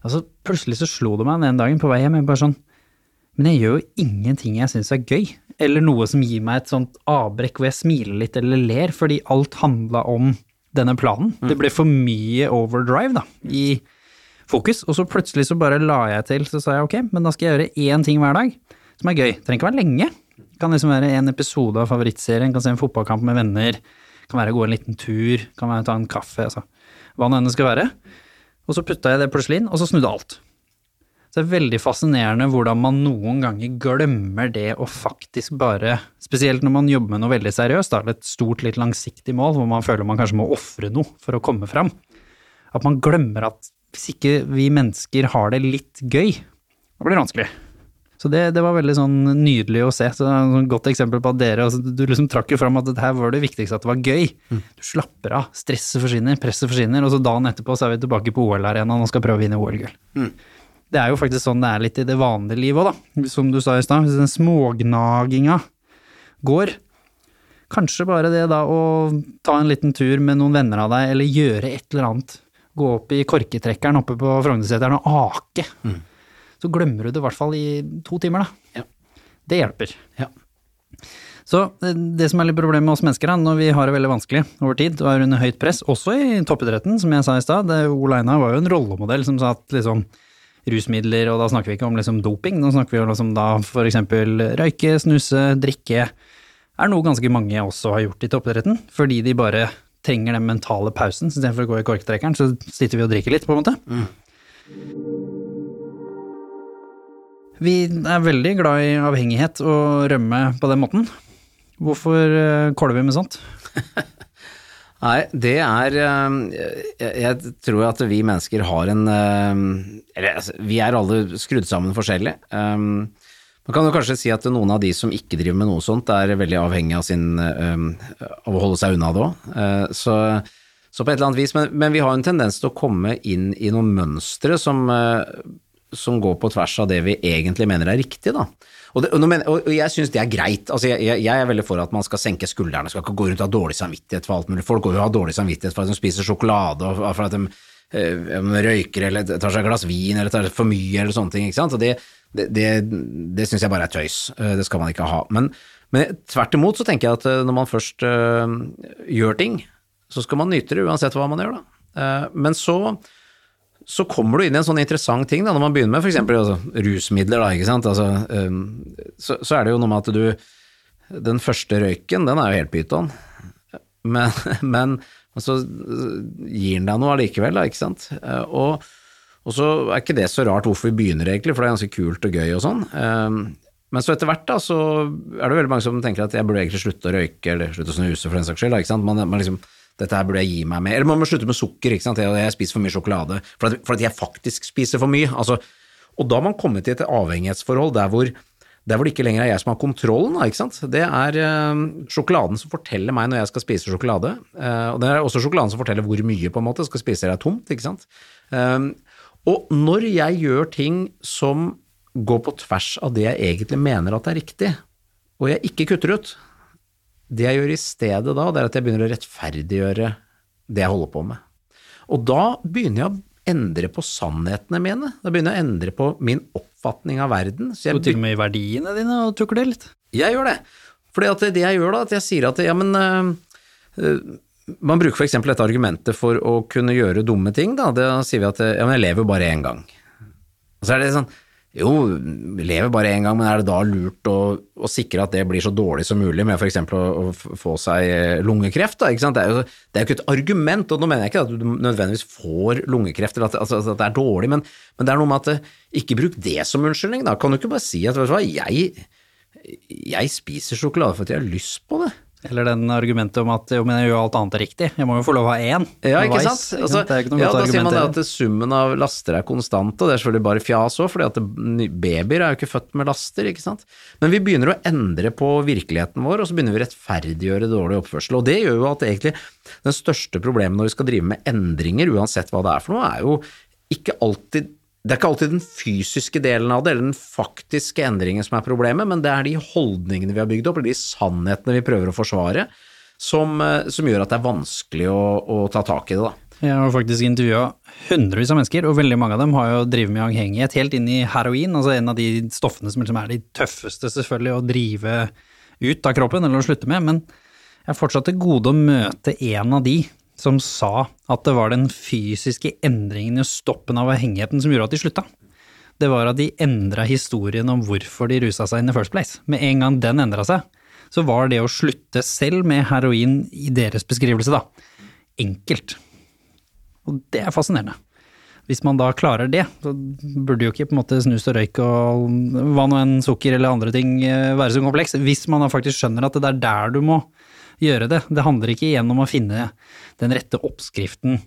A: Og så plutselig så slo det meg den dagen på vei hjem, bare sånn Men jeg gjør jo ingenting jeg syns er gøy, eller noe som gir meg et sånt avbrekk hvor jeg smiler litt eller ler, fordi alt handla om denne planen. Det ble for mye overdrive, da, i fokus. Og så plutselig så bare la jeg til, så sa jeg ok, men da skal jeg gjøre én ting hver dag som er gøy. Det trenger ikke være lenge. Det kan liksom være en episode av favorittserien, kan se en fotballkamp med venner, kan være å gå en liten tur, kan være å ta en kaffe, altså hva nå enn det skal være. Og så putta jeg det plutselig inn, og så snudde alt. Det er veldig fascinerende hvordan man noen ganger glemmer det å faktisk bare, spesielt når man jobber med noe veldig seriøst, da, eller et stort, litt langsiktig mål, hvor man føler man kanskje må ofre noe for å komme fram, at man glemmer at hvis ikke vi mennesker har det litt gøy, da blir det vanskelig. Så det, det var veldig sånn nydelig å se. Så det er et godt eksempel på at dere altså, Du liksom trakk jo fram at det her var det viktigste, at det var gøy. Du slapper av, stresset forsvinner, presset forsvinner, og så dagen etterpå så er vi tilbake på OL-arenaen og skal prøve å vinne OL-gull. Det er jo faktisk sånn det er litt i det vanlige livet òg, da. Som du sa i stad, hvis den smågnaginga går, kanskje bare det da å ta en liten tur med noen venner av deg, eller gjøre et eller annet. Gå opp i korketrekkeren oppe på Frognerseteren og ake. Så glemmer du det i hvert fall i to timer, da.
B: Ja.
A: Det hjelper.
B: Ja.
A: Så eh, det som er litt problemet med oss mennesker, da, når vi har det veldig vanskelig over tid og er under høyt press, også i toppidretten, som jeg sa i stad, Ole Einar var jo en rollemodell som sa at liksom rusmidler, og da snakker vi ikke om liksom doping, nå snakker vi om liksom da for eksempel røyke, snuse, drikke, er noe ganske mange også har gjort i toppidretten, fordi de bare trenger den mentale pausen, så istedenfor å gå i korktrekkeren, så sitter vi og drikker litt, på en måte. Vi er veldig glad i avhengighet og rømme på den måten. Hvorfor eh, kåler vi med sånt? (laughs)
B: Nei, det er eh, Jeg, tror at vi mennesker har en eh, Eller altså, vi er alle skrudd sammen forskjellig. Um, man kan jo kanskje si at noen av de som ikke driver med noe sånt, er veldig avhengig av, sin, av å holde seg unna det òg. så, så på et eller annet vis, men, men vi har en tendens til å komme inn i noen mønstre som, eh, som går på tvers av det vi egentlig mener er riktig, da. Og, det, og, mener- og jeg syns det er greit. Altså jeg, jeg, er veldig for at man skal senke skuldrene, skal ikke gå rundt og ha dårlig samvittighet for alt mulig. Folk går jo og har dårlig samvittighet for at de spiser sjokolade, og for at de eh, røyker eller tar seg et glass vin eller tar for mye eller sånne ting. ikke sant? Og det det, det, det syns jeg bare er tøys. Eh, Det skal man ikke ha. Men, men tvert imot så tenker jeg at eh, når man først øh, gjør ting, så skal man nyte det uansett hva man gjør, da. Men så så kommer du inn i en sånn interessant ting da, når man begynner med f.eks. Altså, rusmidler. Da, ikke sant? Altså, um, så, så er det jo noe med at du Den første røyken, den er jo helt pyton. Men, (laughs) men så gir den deg noe allikevel, da, ikke sant. Eh, Og, og så er ikke det så rart hvorfor vi begynner, egentlig, for det er ganske kult og gøy og sånn. Um, Men så etter hvert da, så er det veldig mange som tenker at jeg burde egentlig slutte å røyke, eller slutte å snuse for den saks skyld. da, Ikke sant? Man, man liksom, dette her burde jeg gi meg med. Eller man må slutte med sukker, ikke sant. Jeg, spiser for mye sjokolade. For at, for jeg faktisk spiser for mye. Altså, og da har man kommet til et avhengighetsforhold der hvor, der hvor det ikke lenger er jeg som har kontrollen. Da, ikke sant? Det er øh, sjokoladen som forteller meg når jeg skal spise sjokolade. Uh, og det er også sjokoladen som forteller hvor mye på en måte skal spise er tomt. ikke sant? Um, og når jeg gjør ting som går på tvers av det jeg egentlig mener at er riktig, og jeg ikke kutter ut, det jeg gjør i stedet da, det er at jeg begynner å rettferdiggjøre det jeg holder på med. Og da begynner jeg å endre på sannhetene mine. Da begynner jeg å endre på min oppfatning av verden. Så jeg
A: Og til og med i verdiene dine og tukler litt.
B: jeg gjør det. At det jeg gjør da, at jeg sier at ja, men øh, øh, Man bruker f.eks. dette argumentet for å kunne gjøre dumme ting, da. Da sier vi at ja, men jeg lever jo bare én gang. Og så er det sånn jo, vi lever bare én gang, men er det da lurt å, å sikre at det blir så dårlig som mulig med f.eks. Å, å få seg eh, lungekreft? Da? Det, er jo, det er ikke et argument, og nå mener jeg ikke at du nødvendigvis får lungekreft, eller at, altså, at det er dårlig, men, men det er noe med at eh, ikke bruk det som unnskyldning. Da kan du ikke bare si at vet du hva, jeg, jeg spiser sjokolade for at jeg har lyst på det.
A: Eller den argumentet om at jo, men jeg gjør alt annet riktig, jeg må jo få lov å ha én.
B: Ja, ikke sant? Altså,
A: Det er ikke noe
B: ja, da sier man at summen av laster er konstant, og det er selvfølgelig bare fjas òg, fordi at babyer er jo ikke født med laster, ikke sant. Men vi begynner å endre på virkeligheten vår, og så begynner vi å rettferdiggjøre dårlig oppførsel. Og det gjør jo at egentlig den største problemet når vi skal drive med endringer, uansett hva det er for noe, er jo ikke alltid det er ikke alltid den fysiske delen av det, eller den faktiske endringen som er problemet, men det er de holdningene vi har bygd opp, eller de sannhetene vi prøver å forsvare, som, eh, som gjør at det er vanskelig å, å ta tak i det, da.
A: Jeg har faktisk intervjua hundrevis av mennesker, og veldig mange av dem har jo drevet med avhengighet helt inn i heroin, altså en av de stoffene som liksom er de tøffeste selvfølgelig å drive ut av kroppen eller å slutte med, men jeg er fortsatt til gode å møte en av de som sa at det var den fysiske endringen i stoppen av avhengigheten som gjorde at de slutta. Det var at de endra historien om hvorfor de rusa seg in the first place. Med en gang den endra seg, så var det å slutte selv med heroin i deres beskrivelse, da, enkelt. Og det er fascinerende. Hvis man da klarer det, så burde jo ikke på en måte snus og røyk og hva nå enn sukker eller andre ting eh, være så kompleks, hvis man da faktisk skjønner at det er der du må gjøre det. Det handler ikke igjen om å finne den rette oppskriften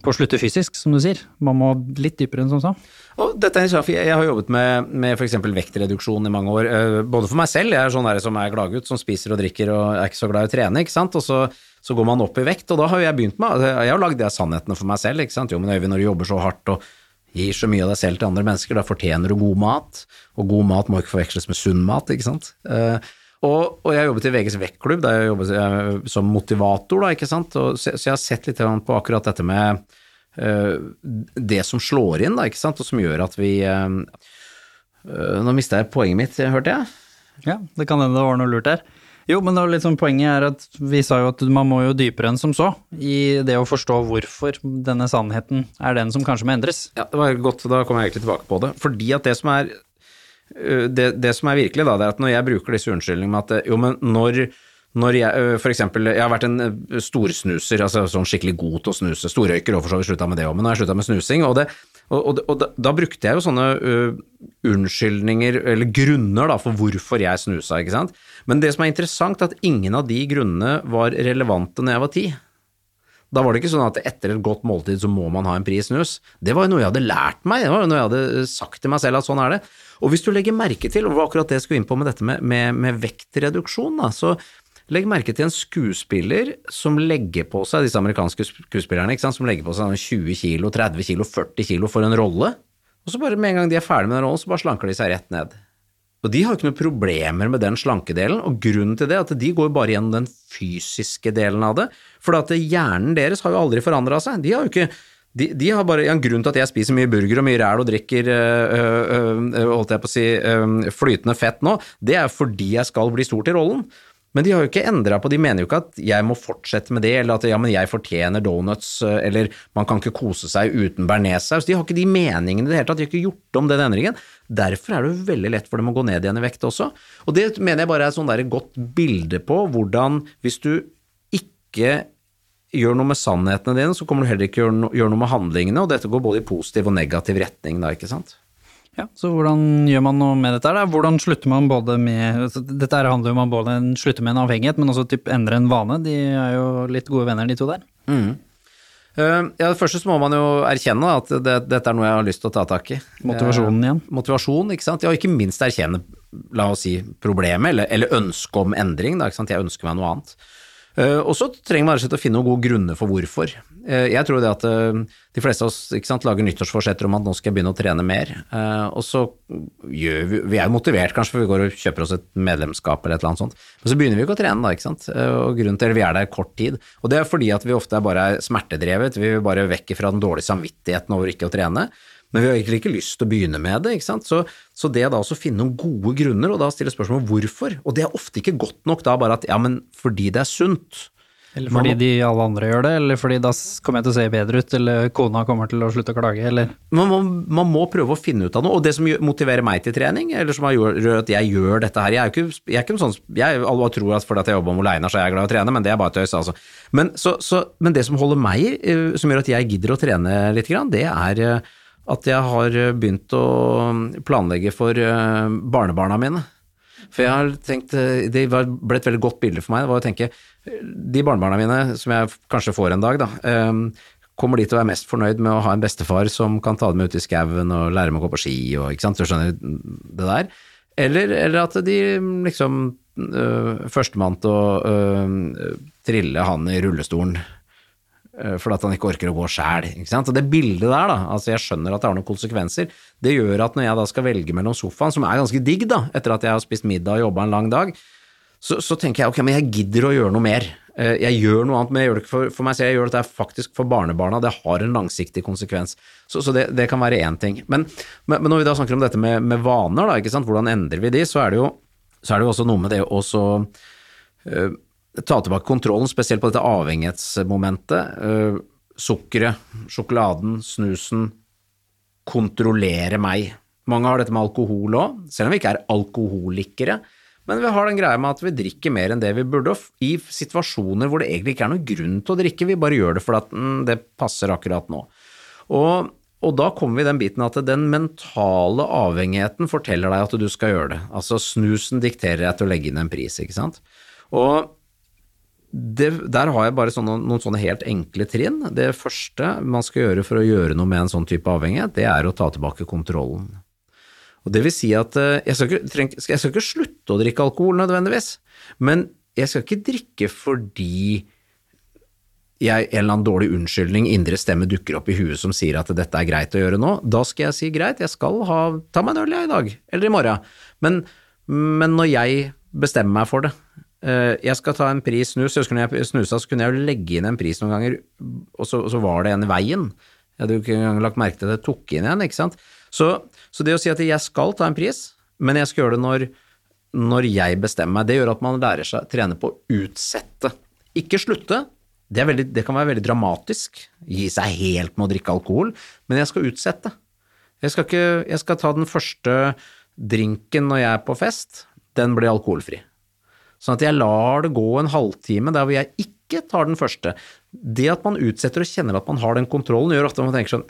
A: på å slutte fysisk, som du sier. Man må litt dypere enn som så.
B: Og dette er interessant, for jeg, har jobbet med, med f.eks. vektreduksjon i mange år, eh, både for meg selv, jeg er sånn der som er gladgutt, som spiser og drikker og er ikke så glad i å trene, ikke sant, og så, så går man opp i vekt, og da har jeg begynt med, jeg har lagd det sannhetene for meg selv, ikke sant, jo, men Øyvind, når du jobber så hardt og gir så mye av deg selv til andre mennesker, da fortjener du god mat, og god mat må ikke forveksles med sunn mat, ikke sant. Eh, og, og jeg jobbet i VGs vektklubb, der jeg jobbet eh, som motivator, da, ikke sant, og, så, så jeg har sett litt på akkurat dette med uh, det som slår inn, da, ikke sant, og som gjør at vi eh, Nå mista jeg poenget mitt, hørte jeg.
A: Ja, det kan hende det var noe lurt der. Jo, men det var litt sånn poenget er at vi sa jo at man må jo dypere enn som så, i det å forstå hvorfor denne sannheten er den som kanskje må endres.
B: Ja, det var godt, da kommer jeg egentlig tilbake på det. Fordi at det som er det, det som er virkelig, da, det er at når jeg bruker disse unnskyldningene med at jo, men når, når jeg f.eks. for eksempel, jeg har vært en storsnuser, altså sånn skikkelig god til å snuse, storrøyker og for så vidt slutta med det òg, men nå har jeg slutta med snusing, og, det, og, og, og da, da brukte jeg jo sånne uh, unnskyldninger, eller grunner da, for hvorfor jeg snusa, ikke sant. Men det som er interessant, er at ingen av de grunnene var relevante når jeg var ti. Da var det ikke sånn at etter et godt måltid så må man ha en pris snus. Det var jo noe jeg hadde lært meg, det var jo noe jeg hadde sagt til meg selv at sånn er det. Og hvis du legger merke til, og det var akkurat det jeg skulle inn på med dette med, med, med vektreduksjon, da, så legg merke til en skuespiller som legger på seg, disse amerikanske skuespillerne, som legger på seg 20 kilo, 30 kilo, 40 kilo for en rolle, og så bare med en gang de er ferdig med den rollen, så bare slanker de seg rett ned. Og de har ikke noen problemer med den slankedelen, og grunnen til det er at de går bare gjennom den fysiske delen av det, for hjernen deres har jo aldri forandra seg. De har jo ikke de, de har bare, en grunn til at jeg spiser mye burger og mye ræl og drikker øh, øh, øh, holdt jeg på å si, øh, flytende fett nå, det er fordi jeg skal bli stor til rollen. Men de har jo ikke endra på, de mener jo ikke at jeg må fortsette med det, eller at ja, men jeg fortjener donuts, øh, eller man kan ikke kose seg uten bearnéssaus. De har ikke de meningene i det hele tatt, de har ikke gjort om den endringen. Derfor er det jo veldig lett for dem å gå ned igjen i vekt også. Og det mener jeg bare er et sånn godt bilde på hvordan hvis du ikke gjør noe med sannhetene dine, så kommer du heller ikke gjøre, no, gjøre noe med handlingene, og dette går både i positiv og negativ retning da, ikke sant?
A: Ja, Så hvordan gjør man noe med dette? da? Hvordan slutter man både med altså, Dette handler jo om å både slutte med en avhengighet, men også typ endre en vane. De er jo litt gode venner, de to der.
B: Mm. ja, det første så må man jo erkjenne at det, dette er noe jeg har lyst til å ta tak i.
A: Motivasjonen igjen.
B: Uh, motivasjon, ikke sant. Ja, ikke minst erkjenne, la oss si, problemet, eller, eller ønske om endring, da, ikke sant. Jeg ønsker meg noe annet. Uh, og så trenger man å finne noen gode grunner for hvorfor. Uh, jeg tror det at uh, de fleste av oss sant, lager nyttårsforsetter om at nå skal jeg begynne å trene mer. og så gjør vi Vi er jo motivert kanskje, for vi går og kjøper oss et medlemskap eller et eller annet sånt. Men så begynner vi ikke å trene da, ikke sant. og grunnen til at vi er der kort tid. Og det er fordi at vi ofte er bare er smertedrevet. Vi vil bare vekk fra den dårlige samvittigheten over ikke å trene. Men vi har egentlig ikke lyst til å begynne med det. ikke sant? Så, så det da også finne noen gode grunner, og da stille spørsmål hvorfor, og det er ofte ikke godt nok da bare at ja, men fordi det er sunt.
A: Eller fordi de alle andre gjør det, eller fordi da kommer jeg til å se bedre ut, eller kona kommer til å slutte å klage, eller
B: Man må, man må prøve å finne ut av noe, og det som motiverer meg til trening, eller som har gjort at jeg gjør dette her Jeg er jo ikke, jeg er ikke en sånn jeg, Alle tror at fordi at jeg jobber med Oleinar, så er jeg glad i å trene, men det er bare tøys, altså. Men, så, så, men det som holder meg, eh, som gjør at jeg gidder å trene litt, grann, det er eh, at jeg har begynt å planlegge for eh, barnebarna mine. For jeg har tenkt, eh, det ble et veldig godt bilde for meg, det var å tenke, eh, de barnebarna mine, som jeg kanskje får en dag da, eh, kommer de til å være mest fornøyd med å ha en bestefar som kan ta dem ut i skauen og lære dem å gå på ski og, ikke sant, du skjønner det der? Eller, eller at de liksom, øh, førstemann til å øh, trille han i rullestolen fordi at han ikke orker å gå sjæl. Det bildet der, da, altså jeg skjønner at det har noen konsekvenser, det gjør at når jeg da skal velge mellom sofaen, som er ganske digg da, etter at jeg har spist middag og jobba en lang dag, så, så tenker jeg ok, men jeg gidder å gjøre noe mer. Eh, Jeg gjør noe annet, men jeg gjør det ikke for, for meg selv, jeg gjør dette faktisk for barnebarna, det har en langsiktig konsekvens. Så, så det, det kan være én ting. Men, men, når vi da snakker om dette med, med vaner, da, hvordan endrer vi de, så er det jo, så er det også noe med det å så eh, ta tilbake kontrollen, spesielt på dette avhengighetsmomentet. Uh, sukkeret, sjokoladen, snusen, kontrollere meg. Mange har dette med alkohol òg, selv om vi ikke er alkoholikere. Men vi har den greia med at vi drikker mer enn det vi burde, i situasjoner hvor det egentlig ikke er noen grunn til å drikke, vi bare gjør det fordi at mm, det passer akkurat nå. Og, og da kommer vi i den biten at den mentale avhengigheten forteller deg at du skal gjøre det. Altså snusen dikterer deg til å legge inn en pris, ikke sant. Og det, der har jeg bare sånne, noen sånne helt enkle trinn. Det første man skal gjøre for å gjøre noe med en sånn type avhengighet, det er å ta tilbake kontrollen. Og det vil si at eh, jeg skal, ikke, jeg skal ikke slutte å drikke alkohol nødvendigvis, men jeg skal ikke drikke fordi jeg, en eller annen dårlig unnskyldning, indre stemme dukker opp i huet som sier at dette er greit å gjøre nå. Da skal jeg si greit, jeg skal ha, ta meg en øl i dag, eller i morgen. Men, men når jeg bestemmer meg for det, jeg skal ta en pris snus, jeg husker når jeg snusa så kunne jeg jo legge inn en pris noen ganger, og så, og så var det en i veien. Jeg hadde jo ikke engang lagt merke til at jeg tok inn igjen, ikke sant. Så, så det å si at jeg skal ta en pris, men jeg skal gjøre det når, når jeg bestemmer meg, det gjør at man lærer seg å trene på å utsette. Ikke slutte, det, veldig, det kan være veldig dramatisk, gi seg helt med å drikke alkohol, men jeg skal utsette. Jeg skal, ikke, jeg skal ta den første drinken når jeg er på fest, den blir alkoholfri. Sånn at jeg lar det gå en halvtime der hvor jeg ikke tar den første. Det at man utsetter og kjenner at man har den kontrollen, gjør ofte at man tenker sånn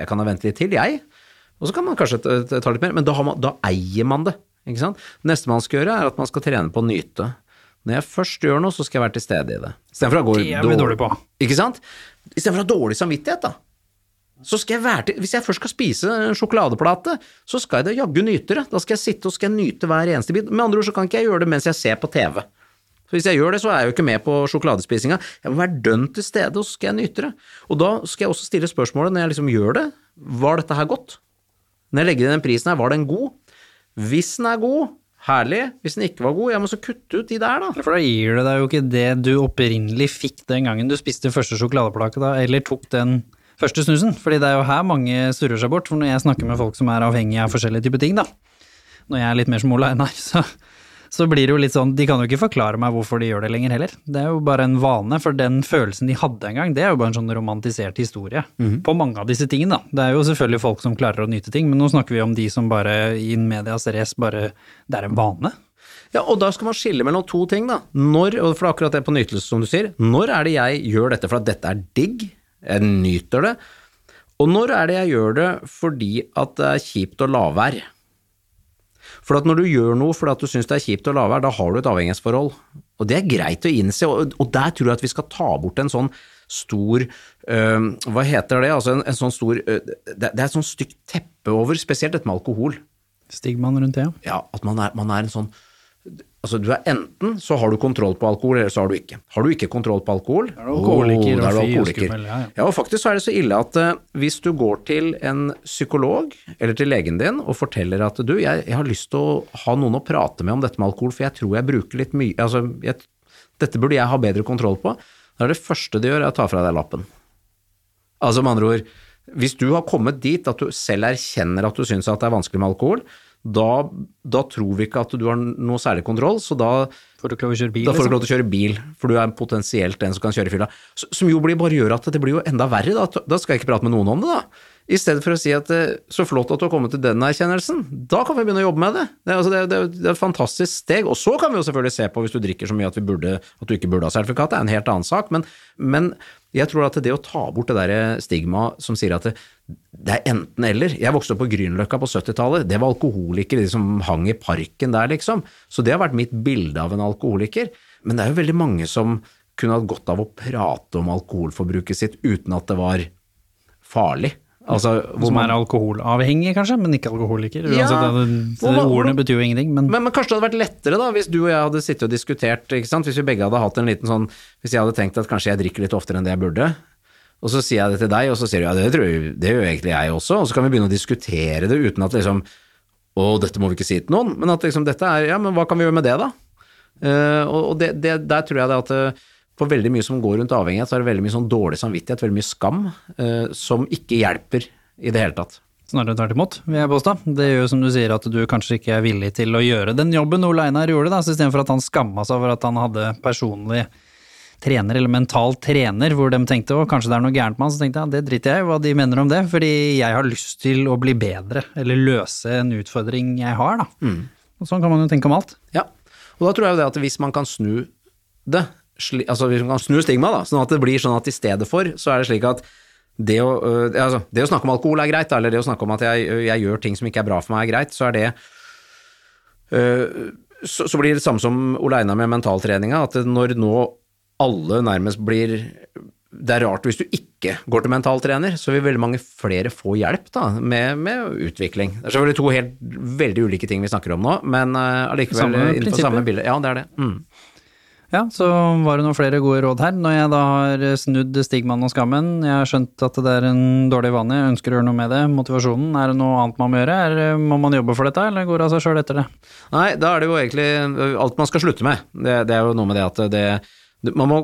B: Jeg kan da vente litt til, jeg. Og så kan man kanskje ta litt mer, men da, har man, da eier man det. Ikke sant? Neste man skal gjøre, er at man skal trene på å nyte. Når jeg først gjør noe, så skal jeg være til stede i det. Istedenfor å gå
A: dårlig på.
B: Ikke sant? Istedenfor å ha dårlig samvittighet, da. Så skal jeg være til, Hvis jeg først skal spise en sjokoladeplate, så skal jeg det jaggu nyte det. Da skal jeg sitte og skal nyte hver eneste bit. Med andre ord så kan ikke jeg gjøre det mens jeg ser på TV. For Hvis jeg gjør det, så er jeg jo ikke med på sjokoladespisinga. Jeg må være dønn til stede, og så skal jeg nyte det. Og da skal jeg også stille spørsmålet når jeg liksom gjør det, var dette her godt? Når jeg legger inn den prisen her, var den god? Hvis den er god, herlig. Hvis den ikke var god, jeg må så kutte ut de der, da.
A: For da gir det deg jo ikke det du opprinnelig fikk den gangen du spiste første sjokoladeplake, da, eller tok den første snusen. Fordi det er jo her mange surrer seg bort, for når jeg snakker med folk som er avhengige av forskjellige typer ting, da, når jeg er litt mer som Ola Einar, (laughs) så, så blir det jo litt sånn, de kan jo ikke forklare meg hvorfor de gjør det lenger heller. Det er jo bare en vane, for den følelsen de hadde en gang, det er jo bare en sånn romantisert historie på mange av disse tingene, da. Det er jo selvfølgelig folk som klarer å nyte ting, men nå snakker vi om de som bare i medias res bare, det er en vane.
B: Ja, og da skal man skille mellom to ting, da. Når, og for akkurat det på nytelse som du sier, når er det jeg gjør dette for at dette er digg, jeg nyter det, og når er det jeg gjør det fordi at det er kjipt å la være? For at når du gjør noe fordi at du syns det er kjipt å la være, da har du et avhengighetsforhold. Og det er greit å innse, og, der tror jeg at vi skal ta bort en sånn stor øh, Hva heter det? Altså en, en sånn stor øh, det, det er et sånn stygt teppe over, spesielt dette med alkohol.
A: Stigmaen rundt det, ja.
B: Ja, at man er, man er en sånn Altså, du er enten så har du kontroll på alkohol, eller så har du ikke. Har du ikke kontroll på alkohol,
A: er du alkoholiker,
B: oh, da er du
A: og fy og
B: alkoholiker.
A: skummel, ja, ja.
B: Ja, og faktisk så er det så ille at uh, hvis du går til en psykolog eller til legen din og forteller at du, jeg, jeg har lyst til å ha noen å prate med om dette med alkohol, for jeg tror jeg bruker litt mye Altså, jeg, dette burde jeg ha bedre kontroll på. Da er det første de gjør, er å ta fra deg lappen. Altså med andre ord, hvis du har kommet dit at du selv erkjenner at du syns at det er vanskelig med alkohol, da, da tror vi ikke at du har noe særlig kontroll, så da,
A: Får du ikke lov å kjøre bil,
B: da får du
A: liksom?
B: ikke lov til å kjøre bil, for du er potensielt den som kan kjøre i fylla. Som jo blir, bare gjør at det blir jo enda verre, da. Da skal jeg ikke prate med noen om det, da. I stedet for å si at eh, så flott at du har kommet til den erkjennelsen, da kan vi begynne å jobbe med det. Det er, altså, det, er- det, er, et fantastisk steg. Og så kan vi jo selvfølgelig se på hvis du drikker så mye at, burde, at du ikke burde ha sertifikat, det er en helt annen sak. Men, men jeg tror at det å ta bort det der stigmaet som sier at det, det er enten eller. Jeg vokste opp på Grünerløkka på 70-tallet. Det var alkoholikere, de som hang i parken der, liksom. Så det har vært mitt bilde av en alkoholiker. Men det er jo veldig mange som kunne hatt godt av å prate om alkoholforbruket sitt uten at det var farlig. Altså, hvor man-
A: er alkoholavhengig, kanskje, men ikke alkoholiker.
B: Ja,
A: Uansett, det,
B: man-
A: ordene betyr jo ingenting, men,
B: Men, men kanskje det hadde vært lettere da, hvis du og jeg hadde sittet og diskutert, hvis vi begge hadde hatt en liten sånn, hvis jeg hadde tenkt at kanskje jeg drikker litt oftere enn det jeg burde, og så sier jeg det til deg, og så sier du ja, det tror jeg, det gjør egentlig jeg også, og så kan vi begynne å diskutere det uten at liksom, å, dette må vi ikke si til noen, men at liksom dette er, ja, men hva kan vi gjøre med det da? Uh, og og det, det, der tror jeg det at på veldig mye som går rundt avhengighet, så er det veldig mye sånn dårlig samvittighet, veldig mye skam, eh, som ikke hjelper i det hele tatt.
A: snarere tvert imot, vil jeg påstå. Det gjør jo som du sier at du kanskje ikke er villig til å gjøre den jobben Ole Einar gjorde, da, så istedenfor at han skamma seg over at han hadde personlig trener, eller mental trener, hvor de tenkte å, kanskje det er noe gærent med han, så tenkte jeg det driter jeg i hva de mener om det, fordi jeg har lyst til å bli bedre, eller løse en utfordring jeg har, da. Og sånn kan man jo tenke om alt.
B: Ja, og da tror jeg jo det at hvis man kan snu det, altså vi kan snu stigma da, sånn at det blir sånn at i stedet for, så er det slik at det å, altså, det å snakke om alkohol er greit, eller det å snakke om at jeg, jeg gjør ting som ikke er bra for meg er greit, så er det så, så blir det samme som Ole Einar med mentaltreninga, at når nå alle nærmest blir det er rart hvis du ikke går til mentaltrener, så vil veldig mange flere få hjelp da, med, med utvikling. Det er selvfølgelig to helt veldig ulike ting vi snakker om nå, men uh, allikevel
A: Samme
B: innenfor samme bilde. Ja, det er det. Mm.
A: Ja, så var det noen flere gode råd her. Når jeg da har snudd stigmaen og skammen, jeg har skjønt at det er en dårlig vane, jeg ønsker å gjøre noe med det, motivasjonen, er det noe annet man må gjøre? Er, må man jobbe for dette, eller går det av seg sjøl etter det?
B: Nei, da er det jo egentlig alt man skal slutte med. Det, det er jo noe med det at det må,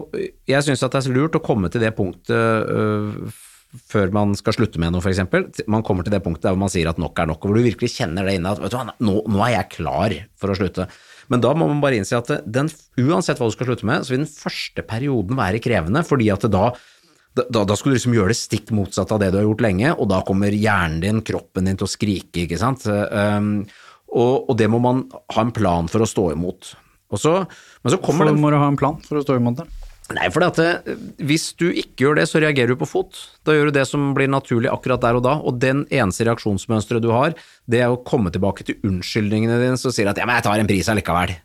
B: Jeg syns at det er lurt å komme til det punktet øh, før man skal slutte med noe, f.eks. Man kommer til det punktet der man sier at nok er nok, hvor du virkelig kjenner det inne at du nå, nå er jeg klar for å slutte. Men da må man bare innse at den, uansett hva du skal slutte med, så vil den første perioden være krevende, fordi at da da, da- skal du liksom gjøre det stikk motsatt av det du har gjort lenge, og da kommer hjernen din, kroppen din til å skrike, ikke sant. Um, og, og det må man ha en plan for å stå imot. Og så, men så kommer
A: For
B: den
A: må du ha en plan for å stå imot det.
B: Nei, for at det, hvis du ikke gjør det, så reagerer du på fot. Da gjør du det som blir naturlig akkurat der og da, og den eneste reaksjonsmønsteret du har, det er å komme tilbake til unnskyldningene dine som sier at ja, men jeg tar en pris allikevel.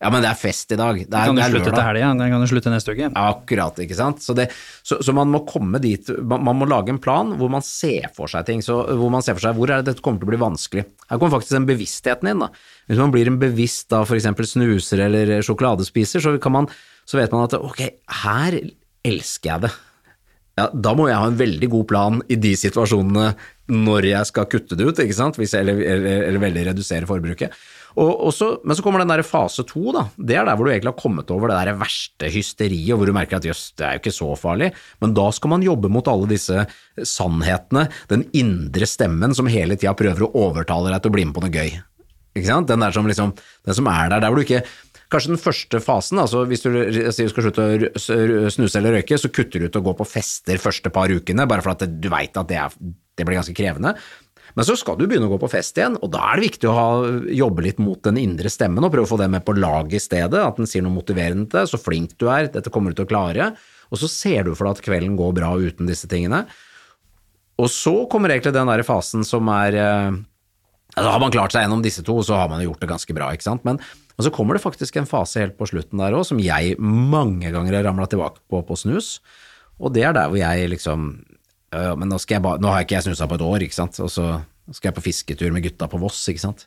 B: Ja, men det er fest i dag. Det er,
A: Kan du
B: det
A: slutte til helga? Den kan du slutte neste uke.
B: Akkurat, ikke sant. Så, det, så, så man må komme dit, man, man må lage en plan hvor man ser for seg ting, så, hvor man ser for seg hvor er det dette kommer til å bli vanskelig. Her kommer faktisk den bevisstheten inn, da. Hvis man blir en bevisst da eksempel snuser eller sjokoladespiser, så, kan man, så vet man at ok, her elsker jeg det. Ja, da må jeg ha en veldig god plan i de situasjonene når jeg skal kutte det ut, ikke sant, Hvis jeg, eller, eller, eller veldig redusere forbruket. Og, og men så kommer den der fase to, da. Det er der hvor du egentlig har kommet over det der verste hysteriet, hvor du merker at jøss, det er jo ikke så farlig. Men da skal man jobbe mot alle disse sannhetene, den indre stemmen som hele tida prøver å overtale deg til å bli med på noe gøy. Ikke sant? Den der som liksom, den som er der, der hvor du ikke Kanskje den første fasen, altså hvis du sier du skal slutte å snuse eller røyke, så kutter du ut å gå på fester første par ukene, bare for at du veit at det, er, det blir ganske krevende. Men så skal du begynne å gå på fest igjen, og da er det viktig å ha, jobbe litt mot den indre stemmen og prøve å få den med på laget i stedet, at den sier noe motiverende til deg, så flink du er, dette kommer du til å klare, og så ser du for deg at kvelden går bra uten disse tingene. Og så kommer egentlig den der fasen som er altså Har man klart seg gjennom disse to, så har man gjort det ganske bra, ikke sant. Men og så kommer det faktisk en fase helt på slutten der òg, som jeg mange ganger har ramla tilbake på på snus. Og det er der hvor jeg liksom øh, Men nå, skal jeg ba, nå har ikke jeg snusa på et år, ikke sant. Og så skal jeg på fisketur med gutta på Voss, ikke sant.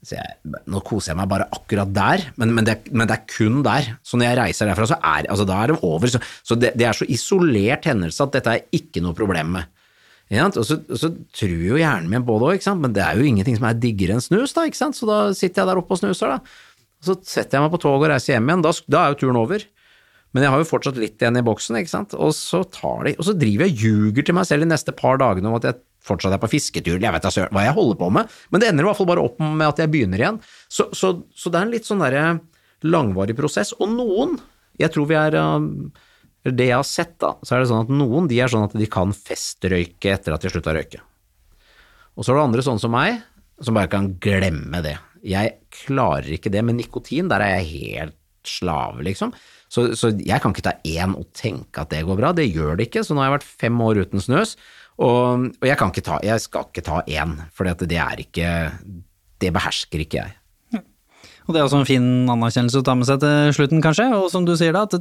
B: Så jeg, nå koser jeg meg bare akkurat der, men, men, det, men det er kun der. Så når jeg reiser derfra, så er, altså, da er det over. Så, så det, det er så isolert hendelse at dette er ikke noe problem med. Og så, og så tror jo hjernen min på det òg, men det er jo ingenting som er diggere enn snus, da, ikke sant? så da sitter jeg der oppe og snuser, da. Og så setter jeg meg på toget og reiser hjem igjen, da, da er jo turen over. Men jeg har jo fortsatt litt igjen i boksen, ikke sant, og så de, og så driver jeg og ljuger til meg selv de neste par dagene om at jeg fortsatt er på fisketur, jeg vet da hva jeg holder på med, men det ender i hvert fall bare opp med at jeg begynner igjen. Så, så, så det er en litt sånn derre langvarig prosess, og noen, jeg tror vi er um, Det jeg har sett, da, så er det sånn at noen de er sånn at de kan festrøyke etter at de slutta å røyke. Og så er det andre sånn som meg, som bare kan glemme det. Jeg klarer ikke det med nikotin, der er jeg helt slave, liksom. Så, så jeg kan ikke ta én og tenke at det går bra, det gjør det ikke. Så nå har jeg vært fem år uten snøs, og, og jeg, kan ikke ta, jeg skal ikke ta én, for det er ikke Det behersker ikke jeg.
A: Og det er også en fin anerkjennelse å ta med seg til slutten, kanskje. Og som du sier da, at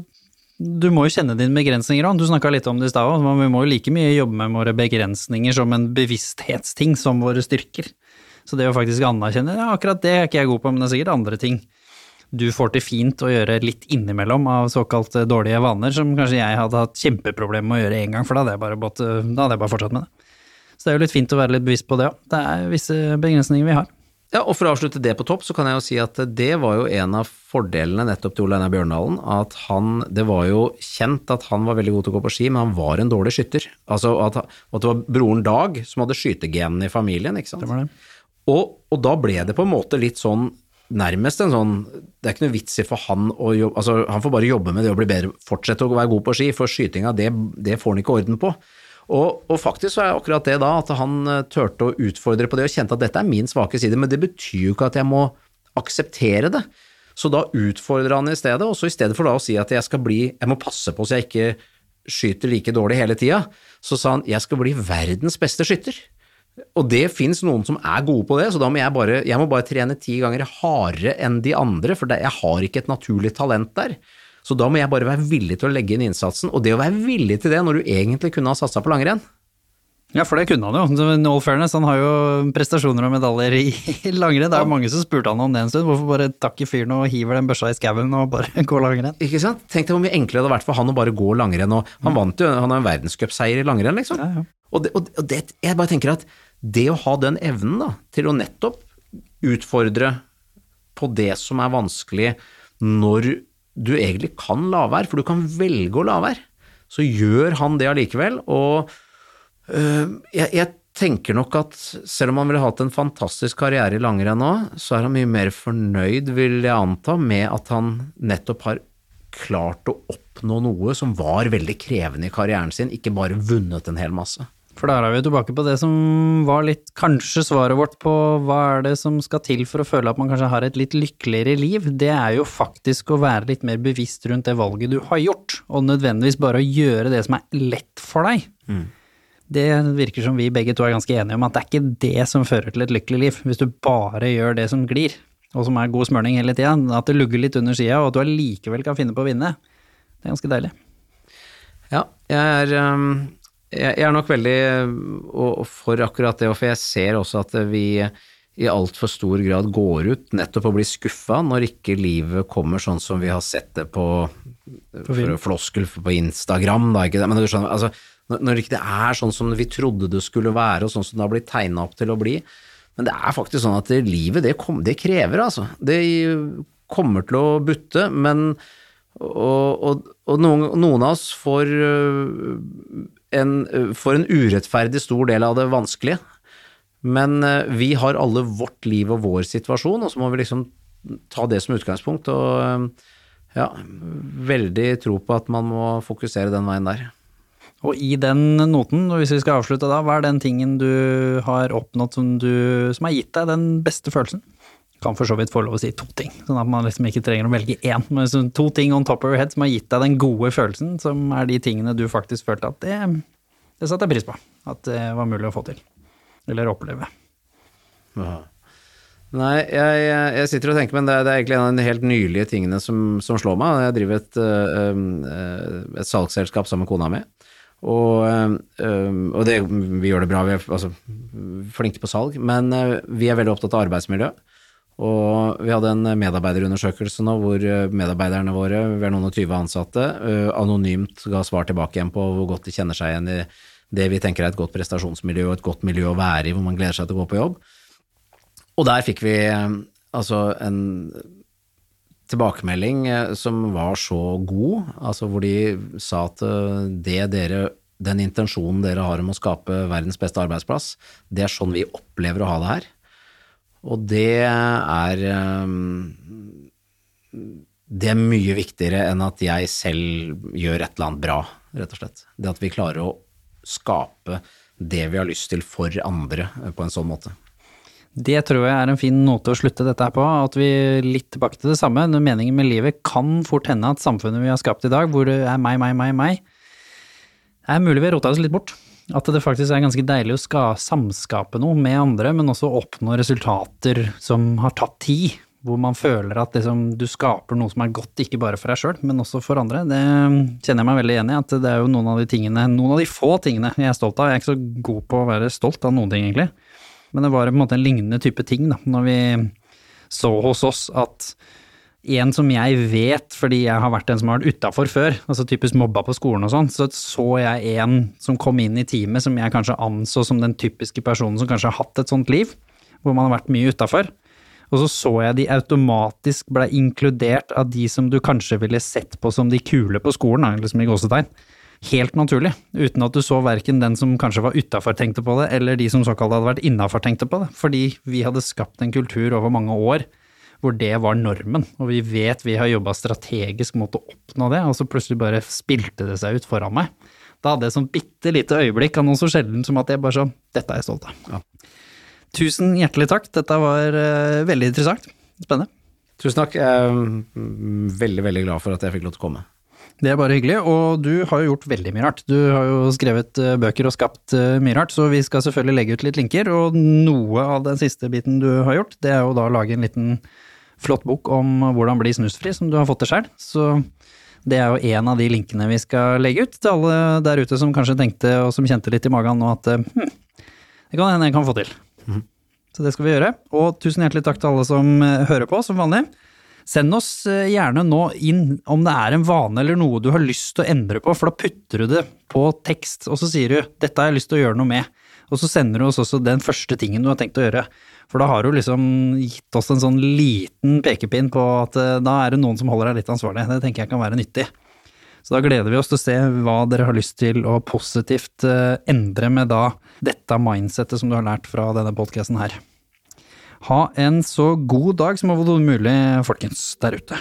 A: du må jo kjenne dine begrensninger òg. Du snakka litt om det i stad òg. Vi må jo like mye jobbe med våre begrensninger som en bevissthetsting som våre styrker. Så det å faktisk anerkjenne ja, akkurat det er ikke jeg god på, men det er sikkert andre ting du får til fint å gjøre litt innimellom av såkalt dårlige vaner, som kanskje jeg hadde hatt kjempeproblemer med å gjøre én gang, for da hadde, jeg bare, bått, da hadde jeg bare fortsatt med det. Så det er jo litt fint å være litt bevisst på det òg. Det er visse begrensninger vi har.
B: Ja, og for å avslutte det på topp, så kan jeg jo si at det var jo en av fordelene nettopp til Ole Einar Bjørndalen, at han Det var jo kjent at han var veldig god til å gå på ski, men han var en dårlig skytter. Altså at, at det var broren Dag som hadde skytegenene i familien, ikke sant.
A: Det var det.
B: Og, og da ble det på en måte litt sånn nærmest en sånn Det er ikke noe vits i for han å jobbe Altså, han får bare jobbe med det å bli bedre, fortsette å være god på ski, for skytinga, det, det får han ikke orden på. Og, og, faktisk så er akkurat det da, at han eh, turte å utfordre på det og kjente at dette er min svake side, men det betyr jo ikke at jeg må akseptere det. Så da utfordrer han i stedet, og så i stedet for da å si at jeg skal bli, jeg må passe på så jeg ikke skyter like dårlig hele tida, så sa han jeg skal bli verdens beste skytter. Og det fins noen som er gode på det, så da må jeg bare, jeg må bare trene ti ganger hardere enn de andre, for jeg har ikke et naturlig talent der. Så da må jeg bare være villig til å legge inn innsatsen, og det å være villig til det når du egentlig kunne ha satsa på langrenn.
A: Ja, for det kunne han jo. No fairness, han har jo prestasjoner og medaljer i (laughs) langrenn. Det er jo mange som spurte han om det en stund. Hvorfor bare takke fyren og hiver den børsa i skauen og bare (laughs) går langrenn?
B: Ikke sant. Tenk deg hvor mye enklere det hadde vært for han å bare gå langrenn. Og han vant jo, han har en verdenscupseier i langrenn, liksom.
A: Ja, ja.
B: Og, det, og det, jeg bare tenker at det å ha den evnen da, til å nettopp utfordre på det som er vanskelig når du egentlig kan la være, for du kan velge å la være, så gjør han det allikevel. Og øh, jeg, jeg, tenker nok at selv om han ville hatt en fantastisk karriere i langrenn nå, så er han mye mer fornøyd, vil jeg anta, med at han nettopp har klart å oppnå noe som var veldig krevende i karrieren sin, ikke bare vunnet en hel masse.
A: For da er vi tilbake på det som var litt kanskje svaret vårt på hva er det som skal til for å føle at man kanskje har et litt lykkeligere liv. Det er jo faktisk å være litt mer bevisst rundt det valget du har gjort, og nødvendigvis bare å gjøre det som er lett for deg.
B: Mm.
A: Det virker som vi begge to er ganske enige om at det er ikke det som fører til et lykkelig liv, hvis du bare gjør det som glir, og som er god smørning hele tida. At det lugger litt under sida, og at du allikevel kan finne på å vinne. Det er ganske deilig.
B: Ja, jeg er um jeg er nok veldig for akkurat det, for jeg ser også at vi i altfor stor grad går ut nettopp og blir skuffa når ikke livet kommer sånn som vi har sett det på, på floskel på Instagram, da, ikke det, men du skjønner, altså, når ikke det er sånn som vi trodde det skulle være, og sånn som det har blitt tegna opp til å bli. Men det er faktisk sånn at det, livet, det, kom, det krever, altså. Det kommer til å butte, men og, og, og noen, noen, av oss får en, for en urettferdig stor del av det vanskelige. Men eh, vi har alle vårt liv og vår situasjon, og så må vi liksom ta det som utgangspunkt. Og eh, ja, veldig tro på at man må fokusere den veien der.
A: Og i den noten, hvis vi skal avslutte da, hva er den tingen du har oppnådd som, du, som har gitt deg den beste følelsen? Kan for så vidt få lov å si to ting, sånn at man liksom ikke trenger å velge én. Men to ting on top of your head som har gitt deg den gode følelsen, som er de tingene du faktisk følte at det, det satte jeg pris på. At det var mulig å få til. Eller oppleve.
B: Aha. Nei, jeg, jeg, sitter og tenker, men det er, det er, egentlig en av de helt nylige tingene som, som slår meg. Jeg driver et, et salgsselskap sammen med kona mi. Og, og det, vi gjør det bra, vi er altså, flinke på salg, men vi er veldig opptatt av arbeidsmiljø. Og vi hadde en medarbeiderundersøkelse nå hvor eh, medarbeiderne våre, vi er noen og tyve ansatte, eh, anonymt ga svar tilbake igjen på hvor godt de kjenner seg igjen i det vi tenker er et godt prestasjonsmiljø og et godt miljø å være i, hvor man gleder seg til å gå på jobb. Og der fikk vi eh, altså en tilbakemelding som var så god, altså hvor de sa at det dere den intensjonen dere har om å skape verdens beste arbeidsplass, det er sånn vi opplever å ha det her. Og det er ehm, det er mye viktigere enn at jeg selv gjør et eller annet bra, rett og slett. Det at vi klarer å skape det vi har lyst til for andre eh, på en sånn måte.
A: Det tror jeg er en fin note å slutte dette her på, at vi litt tilbake til det samme. Når meningen med livet kan fort hende at samfunnet vi har skapt i dag, hvor det er meg, meg, meg, meg, er mulig vi har rota oss litt bort. At det faktisk er ganske deilig å ska, samskape noe med andre, men også oppnå resultater som har tatt tid. Hvor man føler at liksom, du skaper noe som er godt, ikke bare for deg sjøl, men også for andre. Det kjenner jeg meg veldig igjen i. At det er jo noen av de tingene, noen av de få tingene jeg er stolt av. Jeg er ikke så god på å være stolt av noen ting, egentlig. Men det var på en måte en lignende type ting, da, når vi så hos oss at en som jeg vet, fordi jeg har vært en som har vært utafor før, altså typisk mobba på skolen og sånn, så så jeg en som kom inn i teamet som jeg kanskje anså som den typiske personen som kanskje har hatt et sånt liv, hvor man har vært mye utafor. Og så så jeg de automatisk ble inkludert av de som du kanskje ville sett på som de kule på skolen, liksom i gåsetegn. Helt naturlig, uten at du så verken den som kanskje var utafor tenkte på det, eller de som såkalt hadde vært innafor tenkte på det, fordi vi hadde skapt en kultur over mange år hvor det var normen, og vi vet vi har jobba strategisk mot å oppnå det, og så plutselig bare spilte det seg ut foran meg. Da hadde jeg sånn bitte lite øyeblikk av noe så sjelden som at jeg bare sånn, dette er jeg stolt av.
B: Ja.
A: Tusen hjertelig takk, dette var uh, veldig interessant. Spennende.
B: Tusen takk. Jeg er veldig, veldig glad for at jeg fikk lov til å komme.
A: Det er bare hyggelig, og du har jo gjort veldig mye rart. Du har jo skrevet uh, bøker og skapt uh, mye rart, så vi skal selvfølgelig legge ut litt linker, og noe av den siste biten du har gjort, det er jo da å lage en liten flott bok om hvordan bli snusfri, som du har fått til sjøl. Så det er jo en av de linkene vi skal legge ut til alle der ute som kanskje tenkte, og som kjente litt i magen nå, at hm, det kan hende jeg kan få til. Så det skal vi gjøre. Og tusen hjertelig takk til alle som eh, hører på, som vanlig. Send oss eh, gjerne nå inn om det er en vane eller noe du har lyst til å endre på, for da putter du det på tekst, og så sier du 'dette har jeg lyst til å gjøre noe med'. Og så sender du oss også den første tingen du har tenkt å gjøre. For da har du liksom gitt oss en sånn liten pekepinn på at eh, da er det noen som holder deg litt ansvarlig. Det tenker jeg kan være nyttig. Så da gleder vi oss til å se hva dere har lyst til å positivt eh, endre med da dette mindsettet som du har lært fra denne podkasten her. Ha en så god dag som overhodet mulig, folkens, der ute.